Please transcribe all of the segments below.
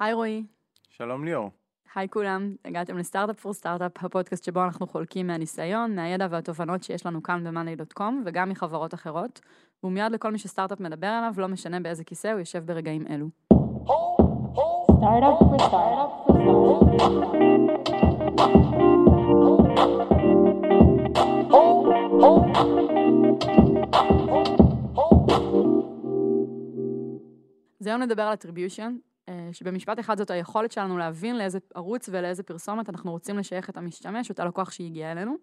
היי רועי. שלום ליאור. היי כולם, הגעתם לסטארט-אפ פור סטארט-אפ, הפודקאסט שבו אנחנו חולקים מהניסיון, מהידע והתובנות שיש לנו כאן ב-monday.com וגם מחברות אחרות, והוא מיד לכל מי שסטארט-אפ מדבר עליו, לא משנה באיזה כיסא הוא יושב ברגעים אלו. Startup for startup for אז היום נדבר על attribution, אה, שבמשפט אחד זאת היכולת שלנו להבין לאיזה ערוץ ולאיזה פרסומת אנחנו רוצים לשייך את המשתמש, את הלקוח שהגיע אלינו,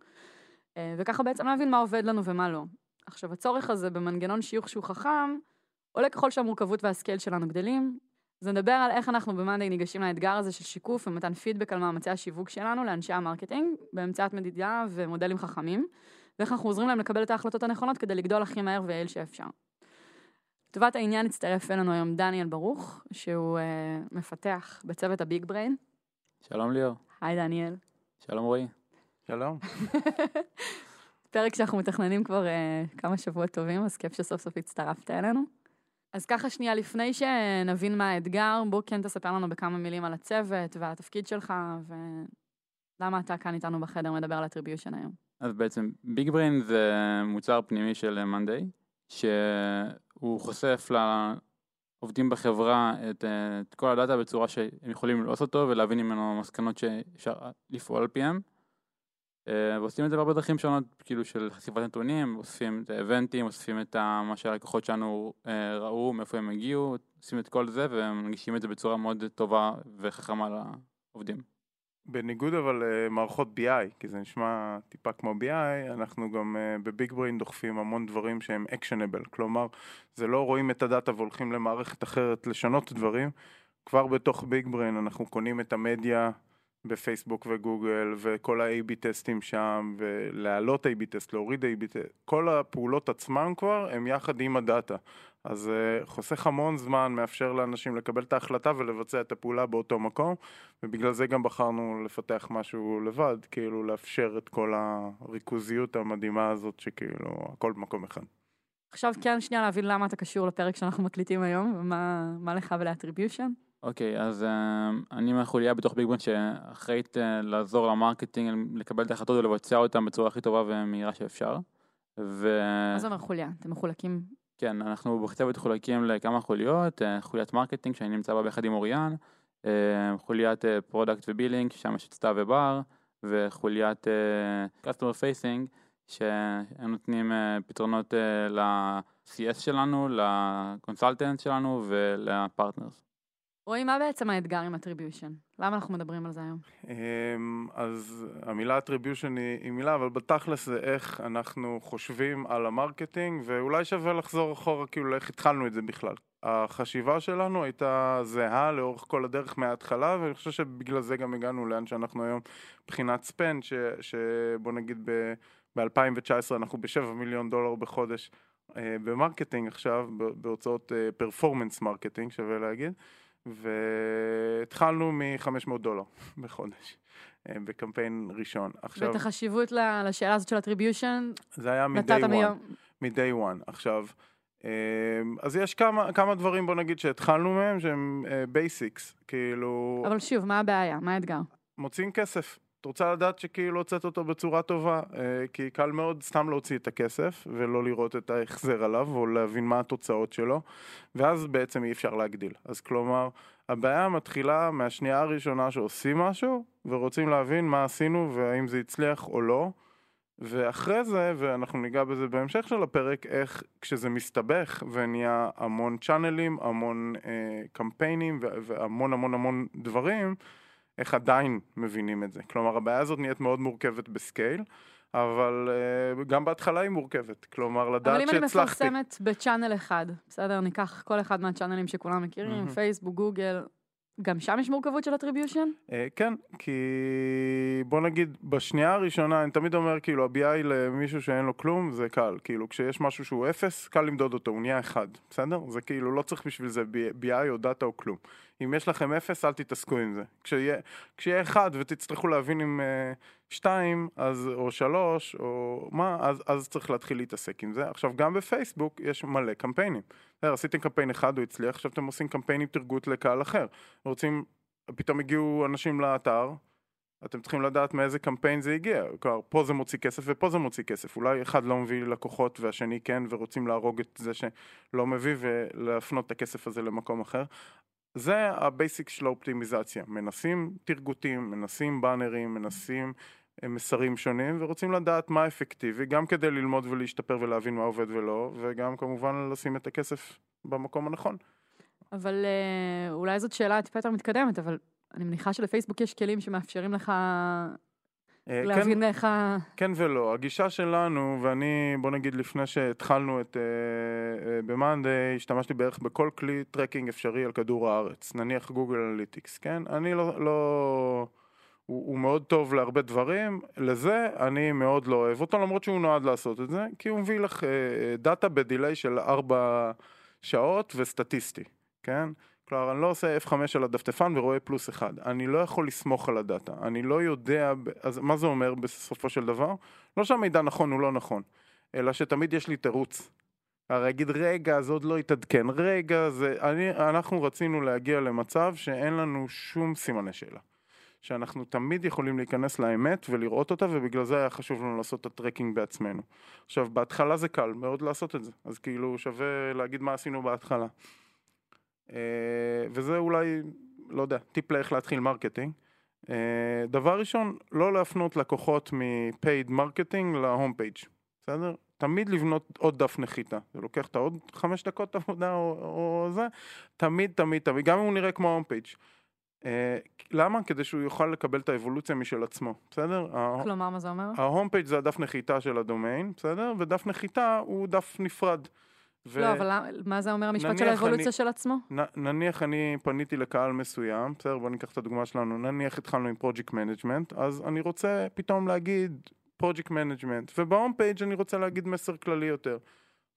אה, וככה בעצם להבין מה עובד לנו ומה לא. עכשיו, הצורך הזה במנגנון שיוך שהוא חכם, עולה ככל שהמורכבות וה scale שלנו גדלים. אז נדבר על איך אנחנו ב-monday ניגשים לאתגר הזה של שיקוף ומתן פידבק על מאמצי השיווק שלנו לאנשי ה marketing, באמצעת מדידה ומודלים חכמים, ואיך אנחנו עוזרים להם לקבל את ההחלטות הנכונות כדי לגדול הכי מהר ויעיל שאפשר. לטובת העניין הצטרף אלינו היום דניאל ברוך, שהוא uh, מפתח בצוות הביג בריין. שלום ליאור. היי דניאל. שלום רועי. שלום. פרק שאנחנו מתכננים כבר uh, כמה שבועות טובים, אז כיף שסוף סוף הצטרפת אלינו. אז ככה שנייה, לפני שנבין מה האתגר, בוא כן תספר לנו בכמה מילים על הצוות והתפקיד שלך, ולמה אתה כאן איתנו בחדר מדבר על attribution היום. אז בעצם ביג בריין זה מוצר פנימי של מאנדיי, שהוא חושף לעובדים בחברה את, את כל הדאטה בצורה שהם יכולים לעשות אותו ולהבין ממנו מסקנות שאפשר לפעול על פיהם. אה, ועושים את זה בהרבה דרכים שונות, כאילו של חשיפת נתונים, אוספים את האבנטים, אוספים את מה שהלקוחות שלנו אה, ראו, מאיפה הם הגיעו, עושים את כל זה ומנגישים את זה בצורה מאוד טובה וחכמה לעובדים. בניגוד אבל למערכות BI, כי זה נשמע טיפה כמו BI, אנחנו גם אה, בביג בריין דוחפים המון דברים שהם אקשנבל, כלומר זה לא רואים את הדאטה והולכים למערכת אחרת לשנות דברים, כבר בתוך ביג בריין אנחנו קונים את המדיה בפייסבוק וגוגל וכל ה-AB טסטים שם ולהעלות AB טסט, להוריד AB טסט, כל הפעולות עצמן כבר הם יחד עם הדאטה אז uh, חוסך המון זמן, מאפשר לאנשים לקבל את ההחלטה ולבצע את הפעולה באותו מקום ובגלל זה גם בחרנו לפתח משהו לבד, כאילו לאפשר את כל הריכוזיות המדהימה הזאת שכאילו הכל במקום אחד. עכשיו כן שנייה להבין למה אתה קשור לפרק שאנחנו מקליטים היום ומה לך ול attribution. אוקיי, אוקיי, אז אה, אני מהחוליה בתוך Big Brain שאחראית אה, לעזור ל marketing לקבל את ההחלטות ולבצע אותן בצורה הכי טובה ומהירה שאפשר. ו... מה זה אומר חוליה? אתם מחולקים? כן, אנחנו בצוות מחולקים לכמה חוליות, אה, חוליית marketing שאני נמצא בה ביחד עם אוריאן, אה, חוליית product ו billing, שם יש את סתיו ובר, וחוליית customer facing, שהם נותנים פתרונות ל-CS שלנו, ל consultants שלנו ול partners. רועי, מה בעצם האתגר עם attribution? למה אנחנו מדברים על זה היום? אמ, אז המילה attribution היא, מילה, אבל בתכלס זה איך אנחנו חושבים על ה marketing, ואולי שווה לחזור אחורה כאילו לאיך התחלנו את זה בכלל. החשיבה שלנו הייתה זהה לאורך כל הדרך מההתחלה, ואני חושב שבגלל זה גם הגענו לאן שאנחנו היום מבחינת spend, שבוא נגיד ב-2019 אנחנו ב-7 מיליון דולר בחודש אה, ב marketing עכשיו, בהוצאות performance אה, marketing שווה להגיד. והתחלנו מ-500 דולר בחודש, אה, בקמפיין ראשון. עכשיו... ואת החשיבות לשאלה הזאת של attribution, זה היה מ-day one. מ-day one. עכשיו, אה, אז יש כמה, כמה דברים, בוא נגיד, שהתחלנו מהם, שהם basics, אה, כאילו... אבל שוב, מה הבעיה? מה האתגר? מוצאים כסף. רוצה לדעת שכאילו הוצאת אותו בצורה טובה, כי קל מאוד סתם להוציא את הכסף ולא לראות את ההחזר עליו או להבין מה התוצאות שלו ואז בעצם אי אפשר להגדיל. אז כלומר, הבעיה מתחילה מהשנייה הראשונה שעושים משהו ורוצים להבין מה עשינו והאם זה הצליח או לא ואחרי זה, ואנחנו ניגע בזה בהמשך של הפרק, איך כשזה מסתבך ונהיה המון צ'אנלים, המון אה, קמפיינים והמון המון המון דברים איך עדיין מבינים את זה. כלומר, הבעיה הזאת נהיית מאוד מורכבת בסקייל, אבל uh, גם בהתחלה היא מורכבת. כלומר, לדעת שהצלחתי. אבל אם אני מפרסמת בצ'אנל אחד, בסדר? ניקח כל אחד מהצ'אנלים שכולם מכירים, mm-hmm. פייסבוק, גוגל, גם שם יש מורכבות של attribution? Uh, כן, כי בוא נגיד, בשנייה הראשונה, אני תמיד אומר, כאילו, ה-BI למישהו שאין לו כלום, זה קל. כאילו, כשיש משהו שהוא אפס, קל למדוד אותו, הוא נהיה אחד, בסדר? זה כאילו, לא צריך בשביל זה BI או דאטה או כלום. אם יש לכם אפס, אל תתעסקו עם זה. כשיהיה, כשיהיה אחד ותצטרכו להבין עם אה, שתיים, אז, או שלוש, או מה, אז, אז צריך להתחיל להתעסק עם זה. עכשיו, גם בפייסבוק יש מלא קמפיינים. בסדר, עשיתם קמפיין אחד, הוא הצליח, עכשיו אתם עושים קמפיינים תרגות לקהל אחר. רוצים, פתאום הגיעו אנשים לאתר, אתם צריכים לדעת מאיזה קמפיין זה הגיע, כלומר פה זה מוציא כסף ופה זה מוציא כסף, אולי אחד לא מביא לקוחות והשני כן ורוצים להרוג את זה שלא מביא ולהפנות את הכסף הזה למקום אחר. זה ה basic של האופטימיזציה, מנסים טרגוטים, מנסים באנרים, מנסים אה, מסרים שונים ורוצים לדעת מה אפקטיבי, גם כדי ללמוד ולהשתפר ולהבין מה עובד ולא, וגם כמובן לשים את הכסף במקום הנכון. אבל אה, אולי זאת שאלה טיפה יותר מתקדמת, אבל אני מניחה שלפייסבוק יש כלים שמאפשרים לך אה, להבין כן, איך ה... כן ולא, הגישה שלנו, ואני, בוא נגיד לפני שהתחלנו את אה, אה, ב-monday, השתמשתי בערך בכל כלי tracking אפשרי על כדור הארץ, נניח Google Analytics, כן? אני לא, לא הוא, הוא מאוד טוב להרבה דברים, לזה אני מאוד לא אוהב אותו, למרות שהוא נועד לעשות את זה, כי הוא מביא לך uh, דאטה בדיליי של 4 שעות וסטטיסטי, כן? כלומר, אני לא עושה F5 על הדפדפן ורואה פלוס אחד. אני לא יכול לסמוך על הדאטה. אני לא יודע, אז מה זה אומר בסופו של דבר? לא שהמידע נכון הוא לא נכון, אלא שתמיד יש לי תירוץ. הרי אגיד, רגע, זה עוד לא התעדכן, רגע, זה... אני, אנחנו רצינו להגיע למצב שאין לנו שום סימני שאלה. שאנחנו תמיד יכולים להיכנס לאמת ולראות אותה, ובגלל זה היה חשוב לנו לעשות את ה tracking בעצמנו. עכשיו, בהתחלה זה קל מאוד לעשות את זה, אז כאילו שווה להגיד מה עשינו בהתחלה. אה, וזה אולי, לא יודע, טיפ לאיך להתחיל marketing. אה, דבר ראשון, לא להפנות לקוחות מ- paid marketing ל home page, בסדר? תמיד לבנות עוד דף נחיתה, זה לוקח את העוד חמש דקות עבודה או, או זה, תמיד תמיד תמיד, גם אם הוא נראה כמו home page. אה, למה? כדי שהוא יוכל לקבל את האבולוציה משל עצמו, בסדר? כלומר, מה זה אומר? ה home page זה הדף נחיתה של הדומיין, בסדר? ודף נחיתה הוא דף נפרד. ו... לא, אבל מה זה אומר המשפט של האבולוציה אני- של עצמו? נ, נניח אני פניתי לקהל מסוים, בסדר, בוא ניקח את הדוגמה שלנו, נניח התחלנו עם project management, אז אני רוצה פתאום להגיד project management, וב home page אני רוצה להגיד מסר כללי יותר.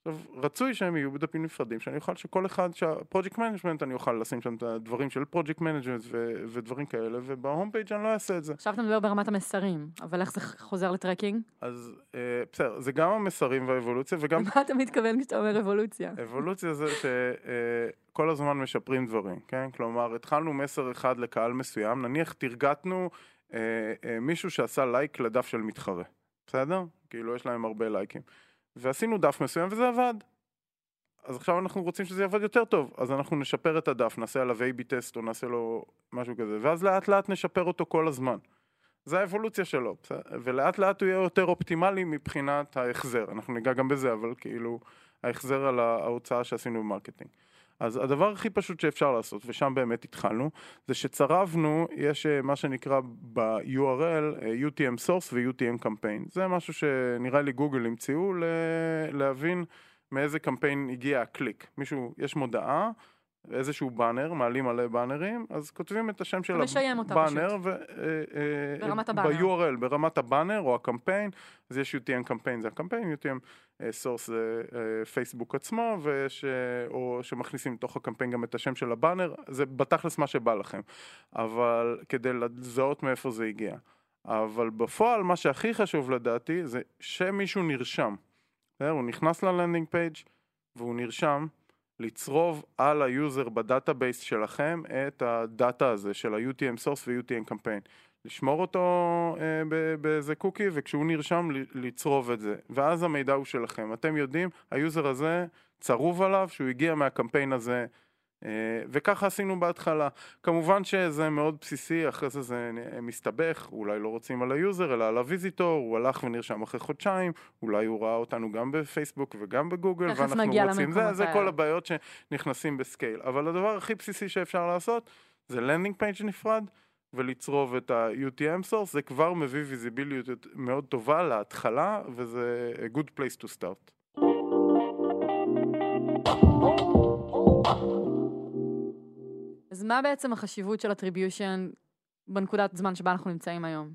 עכשיו, רצוי שהם יהיו בדפים נפרדים, שאני אוכל שכל אחד, שה project management אני אוכל לשים שם את הדברים של project management ו- ודברים כאלה, ובהום פייג' אני לא אעשה את זה. עכשיו אתה מדבר ברמת המסרים, אבל איך זה חוזר ל tracking? אז אה, בסדר, זה גם המסרים והאבולוציה, וגם למה אתה מתכוון כשאתה אומר אבולוציה? אבולוציה זה שכל הזמן משפרים דברים, כן? כלומר, התחלנו מסר אחד לקהל מסוים, נניח תרגטנו אה, אה, מישהו שעשה לייק לדף של מתחרה, בסדר? כאילו, יש להם הרבה לייקים. ועשינו דף מסוים וזה עבד. אז עכשיו אנחנו רוצים שזה יעבוד יותר טוב, אז אנחנו נשפר את הדף, נעשה עליו A-B test או נעשה לו משהו כזה, ואז לאט לאט נשפר אותו כל הזמן. זה האבולוציה שלו? ולאט לאט הוא יהיה יותר אופטימלי מבחינת ההחזר, אנחנו ניגע גם בזה, אבל כאילו ההחזר על ההוצאה שעשינו ב marketing. אז הדבר הכי פשוט שאפשר לעשות, ושם באמת התחלנו, זה שצרבנו, יש אה, מה שנקרא ב-URL אה, UTM source ו-UTM campaign. זה משהו שנראה לי גוגל המציאו להבין מאיזה קמפיין הגיע הקליק. מישהו, יש מודעה, איזשהו באנר, מעלים מלא באנרים, אז כותבים את השם של הבאנר, ו- אה, אה, ברמת הבאנר. ב-URL, ברמת הבאנר או הקמפיין, אז יש UTM קמפיין זה הקמפיין, UTM אה, source זה אה, פייסבוק עצמו, וש, או שמכניסים לתוך הקמפיין גם את השם של הבאנר, זה בתכלס מה שבא לכם, אבל כדי לזהות מאיפה זה הגיע. אבל בפועל מה שהכי חשוב לדעתי זה שמישהו נרשם. הוא נכנס ל landing page והוא נרשם לצרוב על ה user ב database שלכם את הדאטה הזה של ה-UTM source ו-UTM קמפיין. לשמור אותו אה, באיזה קוקי וכשהוא נרשם לצרוב את זה ואז המידע הוא שלכם אתם יודעים ה user הזה צרוב עליו שהוא הגיע מהקמפיין הזה וככה עשינו בהתחלה כמובן שזה מאוד בסיסי אחרי זה זה מסתבך אולי לא רוצים על ה user אלא על ה visitor הוא הלך ונרשם אחרי חודשיים אולי הוא ראה אותנו גם בפייסבוק וגם בגוגל ואנחנו רוצים זה, זה. כל הבעיות שנכנסים ב scale אבל הדבר הכי בסיסי שאפשר לעשות זה landing page נפרד ולצרוב את ה-UTM source, זה כבר מביא visibility מאוד טובה להתחלה, וזה a good place to start. מה בעצם החשיבות של attribution בנקודת זמן שבה אנחנו נמצאים היום?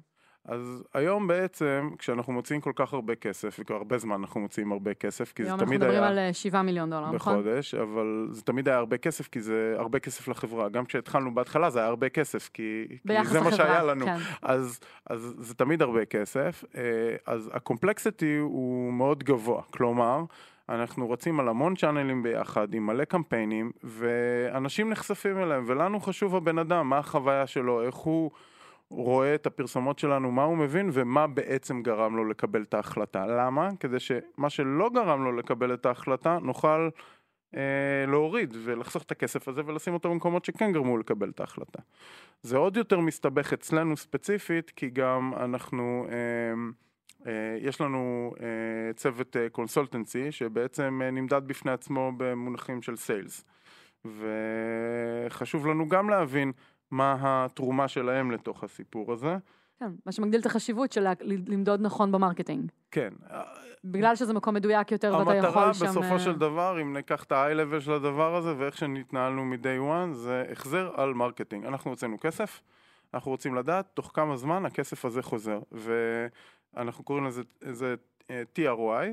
אז היום בעצם, כשאנחנו מוציאים כל כך הרבה כסף, וכבר הרבה זמן אנחנו מוציאים הרבה כסף, כי זה היום אנחנו תמיד מדברים היה על אה, 7 מיליון דולר, נכון? בחודש, אבל זה תמיד היה הרבה כסף, כי זה הרבה כסף לחברה. גם כשהתחלנו בהתחלה זה היה הרבה כסף, כי, כי זה מה לחברה, שהיה לנו. כן. אז, אז זה תמיד הרבה כסף. אה, אז הקומפלקסיטי הוא מאוד גבוה. כלומר, אנחנו רצים על המון צ'אנלים ביחד, עם מלא קמפיינים, ואנשים נחשפים אליהם, ולנו חשוב הבן אדם, מה החוויה שלו, איך הוא רואה את הפרסומות שלנו, מה הוא מבין, ומה בעצם גרם לו לקבל את ההחלטה. למה? כדי שמה שלא גרם לו לקבל את ההחלטה, נוכל אה, להוריד ולחסוך את הכסף הזה ולשים אותו במקומות שכן גרמו לקבל את ההחלטה. זה עוד יותר מסתבך אצלנו ספציפית, כי גם אנחנו, אה, יש לנו אה, צוות consultancy שבעצם אה, נמדד בפני עצמו במונחים של sales. וחשוב לנו גם להבין מה התרומה שלהם לתוך הסיפור הזה. כן, מה שמגדיל את החשיבות של למדוד נכון ב marketing. כן, בגלל שזה מקום מדויק יותר ואתה יכול המטרה שם... בסופו אה, של דבר, אם ניקח את ה-high level של הדבר הזה ואיך שנתנהלנו מ-day one, זה החזר על marketing. אנחנו הוצאנו כסף, אנחנו רוצים לדעת תוך כמה זמן הכסף הזה חוזר. ואנחנו קוראים לזה זה, אה, TROI,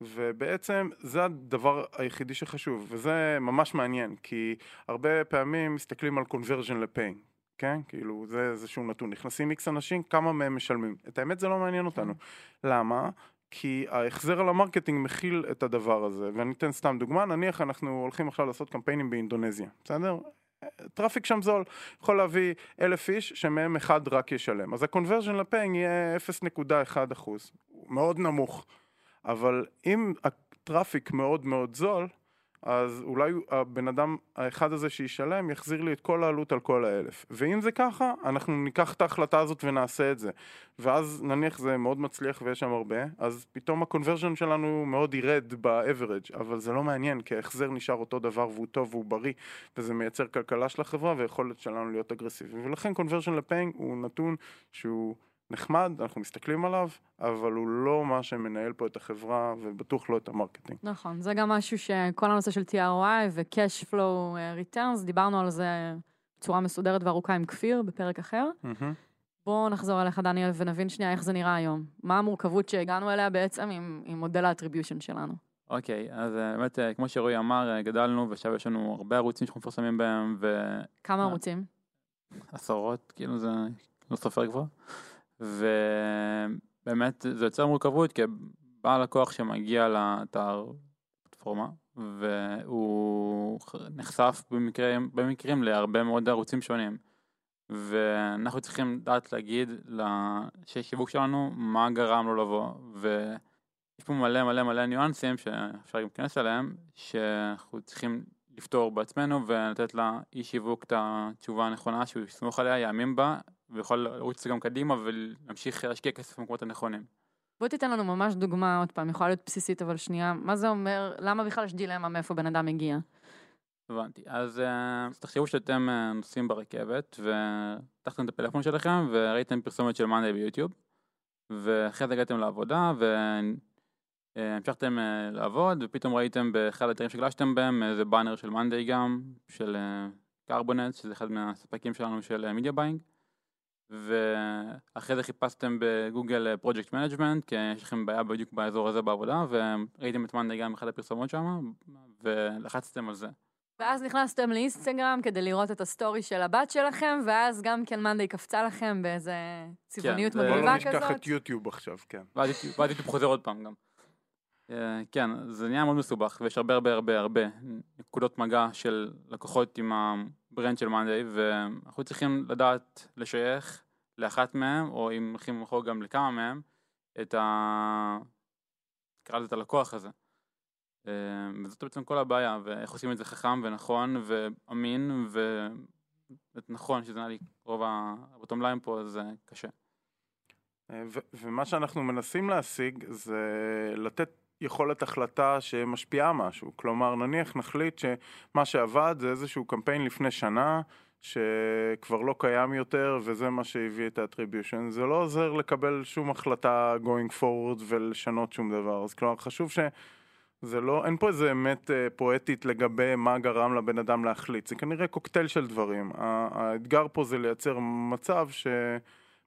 ובעצם זה הדבר היחידי שחשוב, וזה ממש מעניין, כי הרבה פעמים מסתכלים על conversion ל-paying. כן? כאילו, זה איזשהו נתון. נכנסים איקס אנשים, כמה מהם משלמים. את האמת זה לא מעניין אותנו. למה? כי ההחזר על ה marketing מכיל את הדבר הזה, ואני אתן סתם דוגמה, נניח אנחנו הולכים עכשיו לעשות קמפיינים באינדונזיה, בסדר? traffic שם זול, יכול להביא אלף איש שמהם אחד רק ישלם, אז ה-conversion ל paying יהיה 0.1 אחוז, מאוד נמוך, אבל אם ה traffic מאוד מאוד זול, אז אולי הבן אדם האחד הזה שישלם יחזיר לי את כל העלות על כל האלף. ואם זה ככה, אנחנו ניקח את ההחלטה הזאת ונעשה את זה. ואז נניח זה מאוד מצליח ויש שם הרבה, אז פתאום ה conversion שלנו מאוד ירד ב-average, אבל זה לא מעניין, כי ההחזר נשאר אותו דבר והוא טוב והוא בריא, וזה מייצר כלכלה של החברה ויכולת שלנו להיות אגרסיביים. ולכן conversion ל paying הוא נתון שהוא... נחמד, אנחנו מסתכלים עליו, אבל הוא לא מה שמנהל פה את החברה ובטוח לא את ה marketing. נכון, זה גם משהו שכל הנושא של TROI ו-cash flow אה, returns, דיברנו על זה בצורה מסודרת וארוכה עם כפיר בפרק אחר. בואו נחזור אליך, דניאל, ונבין שנייה איך זה נראה היום. מה המורכבות שהגענו אליה בעצם עם, עם מודל ה attribution שלנו. אוקיי, אז אה, באמת, אה, כמו שרועי אמר, גדלנו ועכשיו יש לנו הרבה ערוצים שאנחנו מפרסמים בהם, כמה אה. ערוצים? ועשרות, כאילו זה לא סופר כבר. ובאמת זה יוצר מורכבות, כי בא לקוח שמגיע לאתר פלטפורמה, והוא נחשף במקרים, במקרים להרבה מאוד ערוצים שונים. ואנחנו צריכים לדעת להגיד לאנשי שיווק שלנו מה גרם לו לבוא, ויש פה מלא מלא מלא ניואנסים שאפשר גם להיכנס אליהם, שאנחנו צריכים לפתור בעצמנו ולתת לאיש שיווק את התשובה הנכונה שהוא יסמוך עליה, יאמין בה, ויכול לרוץ גם קדימה ולהמשיך להשקיע כסף במקומות הנכונים. בוא תיתן לנו ממש דוגמה, עוד פעם, יכולה להיות בסיסית, אבל שנייה, מה זה אומר, למה בכלל יש דילמה מאיפה בן אדם מגיע? הבנתי. אז אה, אז תחשבו שאתם אה, נוסעים ברכבת ופתחתם את הפלאפון שלכם וראיתם פרסומת של מאנדיי ביוטיוב ואחרי זה הגעתם לעבודה והמשכתם אה, לעבוד ופתאום ראיתם באחד האתרים שגלשתם בהם איזה באנר של מאנדיי גם, של קרבונט, שזה אחד מהספקים שלנו של media buying ואחרי זה חיפשתם בגוגל project management כי יש לכם בעיה בדיוק באזור הזה בעבודה וראיתם את מאנדיי גם באחד הפרסומות שם ולחצתם על זה. ואז נכנסתם לאינסטגרם כדי לראות את ה story של הבת שלכם, ואז גם כן מאנדיי קפצה לכם באיזה צבעוניות בוא מגניבה לא נשכח כזאת. את יוטיוב עכשיו, כן. ואז יוטיוב- ואז יוטיוב חוזר עוד פעם גם. אה, כן, זה נהיה מאוד מסובך, ויש הרבה הרבה הרבה הרבה נקודות מגע של לקוחות עם ה brand של מאנדיי, ואנחנו צריכים לדעת לשייך לאחת מהם, או אם הולכים אחורה גם לכמה מהם, את ה... נקרא לזה את הלקוח הזה. אה, וזאת בעצם כל הבעיה, ואיך עושים את זה חכם ונכון ואמין, ונכון, שזה נראה לי רוב ה bottom line פה, זה קשה. אה, ו- ומה שאנחנו מנסים להשיג זה לתת יכולת החלטה שמשפיעה משהו. כלומר, נניח נחליט שמה שעבד זה איזשהו קמפיין לפני שנה, שכבר לא קיים יותר, וזה מה שהביא את ה attribution. זה לא עוזר לקבל שום החלטה going forward ולשנות שום דבר. אז כלומר, חשוב ש... זה לא, אין פה איזה אמת אה, פואטית לגבי מה גרם לבן אדם להחליט, זה כנראה קוקטייל של דברים. האתגר פה זה לייצר מצב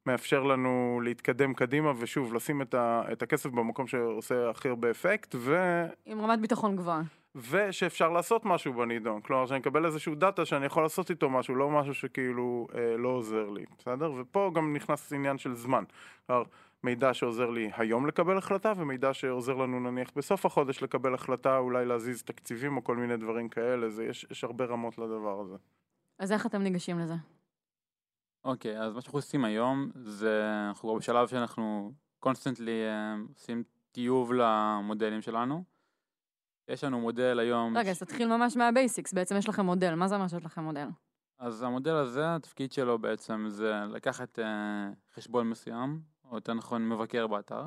מאפשר לנו להתקדם קדימה, ושוב, לשים את, ה, את הכסף במקום שעושה הכי הרבה אפקט, ו... עם רמת ביטחון גבוהה. ושאפשר לעשות משהו בנידון, כלומר שאני אקבל איזשהו דאטה שאני יכול לעשות איתו משהו, לא משהו שכאילו אה, לא עוזר לי, בסדר? ופה גם נכנס עניין של זמן, כלומר מידע שעוזר לי היום לקבל החלטה ומידע שעוזר לנו נניח בסוף החודש לקבל החלטה, אולי להזיז תקציבים או כל מיני דברים כאלה, זה, יש, יש הרבה רמות לדבר הזה. אז איך אתם ניגשים לזה? אוקיי, אז מה שאנחנו עושים היום זה, אנחנו כבר בשלב שאנחנו constantly עושים טיוב למודלים שלנו. יש לנו מודל היום... רגע, אז תתחיל ממש מה basics, בעצם יש לכם מודל, מה זה אומר שיש לכם מודל? אז המודל הזה, התפקיד שלו בעצם זה לקחת אה, חשבון מסוים, או יותר נכון מבקר באתר,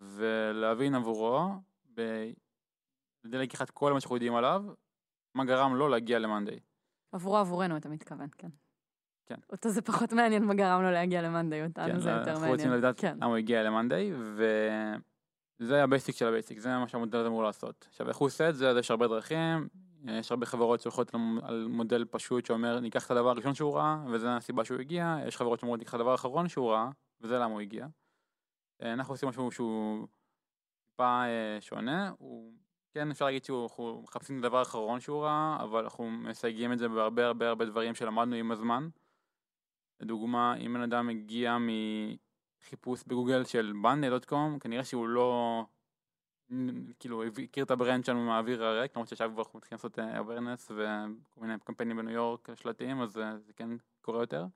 ולהבין עבורו, ב... כדי לקחת כל מה שאנחנו יודעים עליו, מה גרם לו להגיע למאנדיי. עבורו עבורנו, אתה מתכוון, כן. כן. אותו זה פחות מעניין מה גרם לו להגיע למאנדיי, אותנו זה יותר אנחנו רוצים מעניין. לדעת כן. למה הוא הגיע למאנדיי, וזה ה basic של ה basic, זה מה שהמודל הזה אמור לעשות. עכשיו, איך הוא עושה את זה? אז יש הרבה דרכים, יש הרבה חברות שהולכות על- על מודל פשוט שאומר, ניקח את הדבר הראשון שהוא ראה, וזו הסיבה שהוא הגיע, יש חברות שאומרות, ניקח את הדבר האחרון שהוא ראה, וזה למה הוא הגיע. אה, אנחנו עושים משהו שהוא טיפה אה, שונה, הוא, כן, אפשר להגיד שאנחנו מחפשים את הדבר האחרון שהוא ראה, אבל אנחנו מסייגים את זה בהרבה הרבה הרבה דברים שלמדנו עם הזמן. לדוגמה, אם בן אדם מגיע מחיפוש בגוגל של monday.com, כנראה שהוא לא, כאילו, הכיר את ה brand שלנו מהאוויר הריק, למרות שעכשיו כבר אנחנו מתחילים לעשות אה, awareness וכל מיני קמפיינים בניו יורק שלטיים, אז אה, זה כן קורה יותר,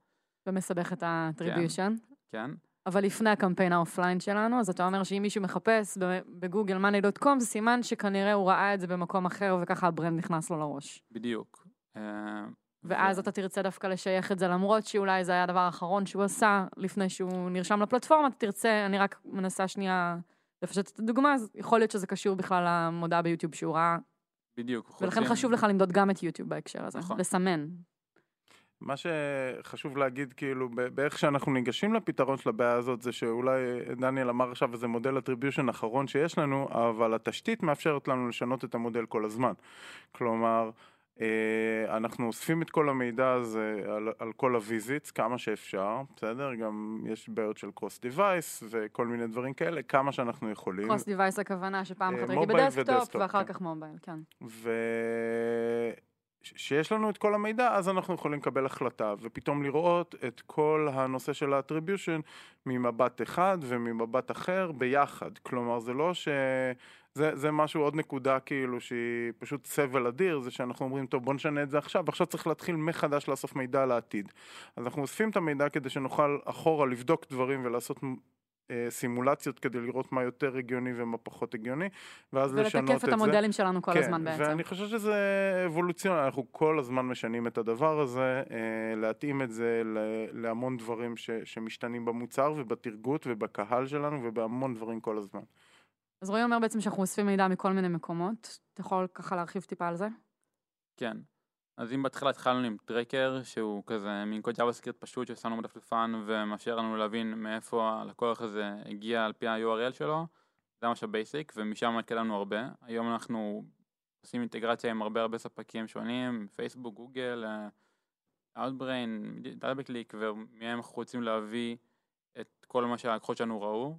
ומסבך את ה-attribution. כן. אבל לפני הקמפיין ה offline שלנו, אז אתה אומר שאם מישהו מחפש בגוגל monday.com, זה סימן שכנראה הוא ראה את זה במקום אחר, וככה ה brand נכנס לו לראש. בדיוק. ואז אתה תרצה דווקא לשייך את זה, למרות שאולי זה היה הדבר האחרון שהוא עשה לפני שהוא נרשם לפלטפורמה, אתה תרצה, אני רק מנסה שנייה לפשט את הדוגמה, אז יכול להיות שזה קשור בכלל למודעה ביוטיוב שהוא ראה, בדיוק. ולכן רוצים- חשוב לך למדוד גם את יוטיוב בהקשר הזה, נכון. לסמן. מה שחשוב להגיד, כאילו, באיך שאנחנו ניגשים לפתרון של הבעיה הזאת, זה שאולי דניאל אמר עכשיו איזה מודל attribution אחרון שיש לנו, אבל התשתית מאפשרת לנו לשנות את המודל כל הזמן. כלומר, אנחנו אוספים את כל המידע הזה על, על כל ה visits, כמה שאפשר, בסדר? גם יש בעיות של cross device וכל מיני דברים כאלה, כמה שאנחנו יכולים. cross device הכוונה שפעם אה, אחת ראיתי מובייל בדסקטופ, ואחר כן. כך מובייל, כן. וכשיש לנו את כל המידע, אז אנחנו יכולים לקבל החלטה, ופתאום לראות את כל הנושא של ה attribution ממבט אחד וממבט אחר ביחד. כלומר, זה לא ש... זה, זה משהו, עוד נקודה כאילו שהיא פשוט סבל אדיר, זה שאנחנו אומרים, טוב בוא נשנה את זה עכשיו, עכשיו צריך להתחיל מחדש לאסוף מידע לעתיד. אז אנחנו אוספים את המידע כדי שנוכל אחורה לבדוק דברים ולעשות אה, סימולציות כדי לראות מה יותר הגיוני ומה פחות הגיוני, ואז לשנות את ולתקף זה. את המודלים שלנו כל כן, הזמן בעצם. ואני חושב שזה אבולוציוני, אנחנו כל הזמן משנים את הדבר הזה, אה, להתאים את זה להמון דברים ש, שמשתנים במוצר ובתרגות ובקהל שלנו ובהמון דברים כל הזמן. אז רועי אומר בעצם שאנחנו אוספים מידע מכל מיני מקומות. אתה יכול ככה להרחיב טיפה על זה? כן. אז אם בהתחלה התחלנו עם טרקר, שהוא כזה מין קוד JavaScript פשוט ששמנו בדפדפן ומאפשר לנו להבין מאיפה הלקוח הזה הגיע על פי ה-URL שלו, זה ממש ה basic, ומשם התקדמנו הרבה. היום אנחנו עושים אינטגרציה עם הרבה הרבה ספקים שונים, פייסבוק, גוגל, אה, Outbrain, DoubleClick, ומהם אנחנו רוצים להביא את כל מה שהלקוחות שלנו ראו.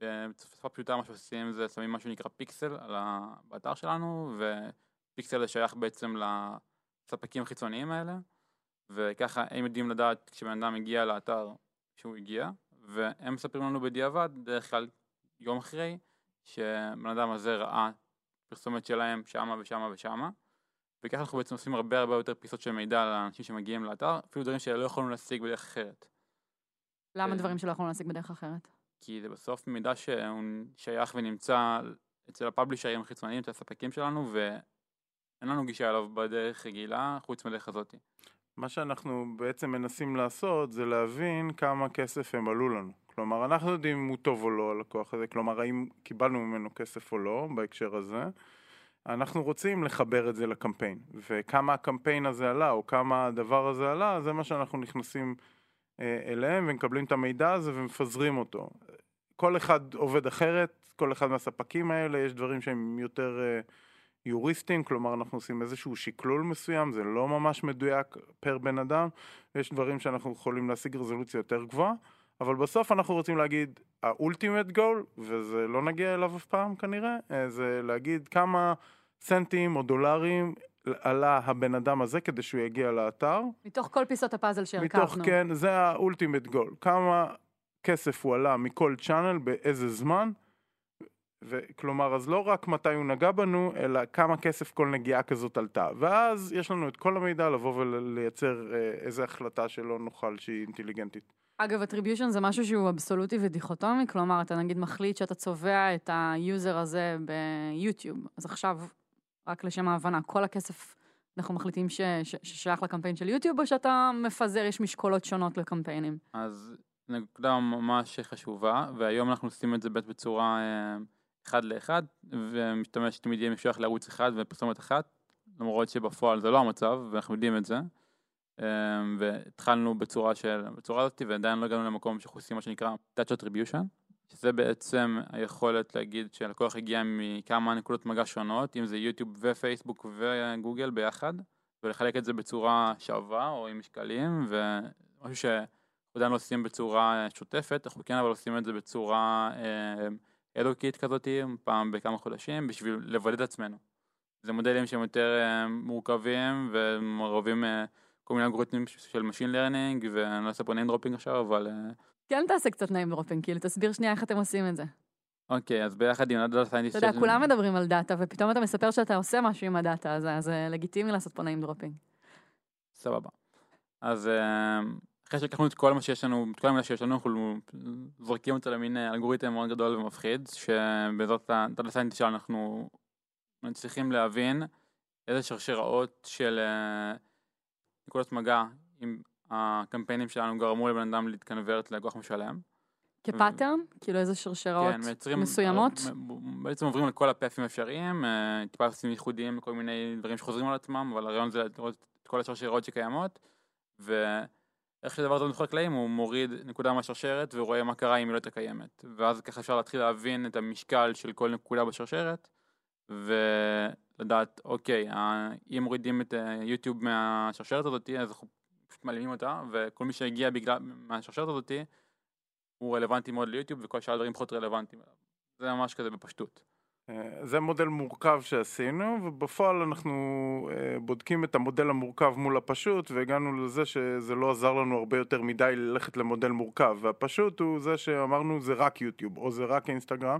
בשפה פשוטה מה שעושים זה שמים משהו שנקרא פיקסל על ה... באתר שלנו, ופיקסל זה שייך בעצם לספקים החיצוניים האלה, וככה הם יודעים לדעת כשבן אדם הגיע לאתר שהוא הגיע, והם מספרים לנו בדיעבד, דרך כלל יום אחרי, שבן אדם הזה ראה פרסומת שלהם שמה ושמה ושמה, וככה אנחנו בעצם עושים הרבה הרבה יותר פיסות של מידע לאנשים שמגיעים לאתר, אפילו דברים שלא יכולנו להשיג בדרך אחרת. למה אה, דברים שלא יכולנו להשיג בדרך אחרת? כי זה בסוף מידע שהוא שייך ונמצא אצל הפאבלישרים החיצוניים, אצל הספקים שלנו, ואין לנו גישה אליו בדרך רגילה, חוץ מדרך הזאתי. מה שאנחנו בעצם מנסים לעשות זה להבין כמה כסף הם עלו לנו. כלומר, אנחנו יודעים אם הוא טוב או לא הלקוח הזה, כלומר, האם קיבלנו ממנו כסף או לא בהקשר הזה. אנחנו רוצים לחבר את זה לקמפיין, וכמה הקמפיין הזה עלה, או כמה הדבר הזה עלה, זה מה שאנחנו נכנסים אליהם ומקבלים את המידע הזה ומפזרים אותו. כל אחד עובד אחרת, כל אחד מהספקים האלה, יש דברים שהם יותר אה, יוריסטים, כלומר אנחנו עושים איזשהו שקלול מסוים, זה לא ממש מדויק פר בן אדם, ויש דברים שאנחנו יכולים להשיג רזולוציה יותר גבוהה, אבל בסוף אנחנו רוצים להגיד, ה-ultimate goal, וזה לא נגיע אליו אף פעם כנראה, אה, זה להגיד כמה סנטים או דולרים עלה הבן אדם הזה כדי שהוא יגיע לאתר. מתוך כל פיסות הפאזל שהרכבנו. מתוך, כן, זה ה-ultimate goal. כמה כסף הוא עלה מכל צ'אנל, באיזה זמן. וכלומר, אז לא רק מתי הוא נגע בנו, אלא כמה כסף כל נגיעה כזאת עלתה. ואז יש לנו את כל המידע לבוא ולייצר אה, איזה החלטה שלא נוכל שהיא אינטליגנטית. אגב, attribution זה משהו שהוא אבסולוטי ודיכוטומי, כלומר, אתה נגיד מחליט שאתה צובע את ה user הזה ביוטיוב, אז עכשיו, רק לשם ההבנה, כל הכסף, אנחנו מחליטים ש- ש- ששייך לקמפיין של יוטיוב, או שאתה מפזר, יש משקולות שונות לקמפיינים? אז נקודה ממש חשובה, והיום אנחנו עושים את זה בצורה אה, אחד לאחד, ומשתמש תמיד יהיה משוייך לערוץ אחד ופרסומת אחת, למרות שבפועל זה לא המצב, ואנחנו יודעים את זה. אה, והתחלנו בצורה של, בצורה הזאת, ועדיין לא הגענו למקום שאנחנו עושים מה שנקרא Touch Attribution, שזה בעצם היכולת להגיד שהלקוח הגיע מכמה נקודות מגע שונות, אם זה יוטיוב ופייסבוק וגוגל ביחד, ולחלק את זה בצורה שווה או עם משקלים, ומשהו ש... עדיין לא עושים בצורה שוטפת, אנחנו כן אבל עושים את זה בצורה אה, אד-הוקית כזאת, פעם בכמה חודשים, בשביל לבדוק את עצמנו. זה מודלים שהם יותר אה, מורכבים ומערבים אה, כל מיני אלגוריתמים של Machine Learning, ואני לא אעשה פה name dropping עכשיו, אבל... אה, כן תעשה קצת name dropping, כאילו, תסביר שנייה איך אתם עושים את זה. אוקיי, אז ביחד עם ה data scientist אתה יודע, כולם מדברים על דאטה, ופתאום אתה מספר שאתה עושה משהו עם הדאטה אז זה לגיטימי לעשות פה name dropping. סבבה. אז אה, אחרי שלקחנו את כל מה שיש לנו, את כל המידע שיש לנו, אנחנו זורקים אותו למין אלגוריתם מאוד גדול ומפחיד, שבעזרת ה data scientist שלנו אנחנו מצליחים להבין איזה שרשראות של אה, נקודות מגע עם הקמפיינים שלנו גרמו לבן אדם להתקנברט ללקוח משלם. כ pattern? כאילו איזה שרשראות כן, מייצרים, מסוימות? בעצם עוברים לכל הפאת'ים האפשריים, אה, טיפה עושים ייחודיים לכל מיני דברים שחוזרים על עצמם, אבל הרעיון זה לראות את כל השרשרות שקיימות, ואיך שהדבר הזה מתחלק לקלעים, הוא מוריד נקודה מהשרשרת ורואה מה קרה אם היא לא הייתה קיימת. ואז ככה אפשר להתחיל להבין את המשקל של כל נקודה בשרשרת, ולדעת, אוקיי, אם מורידים את אה, יוטיוב מהשרשרת הזאת, אז אנחנו פשוט מעלימים אותה, וכל מי שהגיע בגלל, מהשרשרת הזאת, הוא רלוונטי מאוד ליוטיוב, וכל שאר הדברים פחות רלוונטיים אליו. זה ממש כזה בפשטות. אה, זה מודל מורכב שעשינו, ובפועל אנחנו אה, בודקים את המודל המורכב מול הפשוט, והגענו לזה שזה לא עזר לנו הרבה יותר מדי ללכת למודל מורכב, והפשוט הוא זה שאמרנו זה רק יוטיוב, או זה רק אינסטגרם,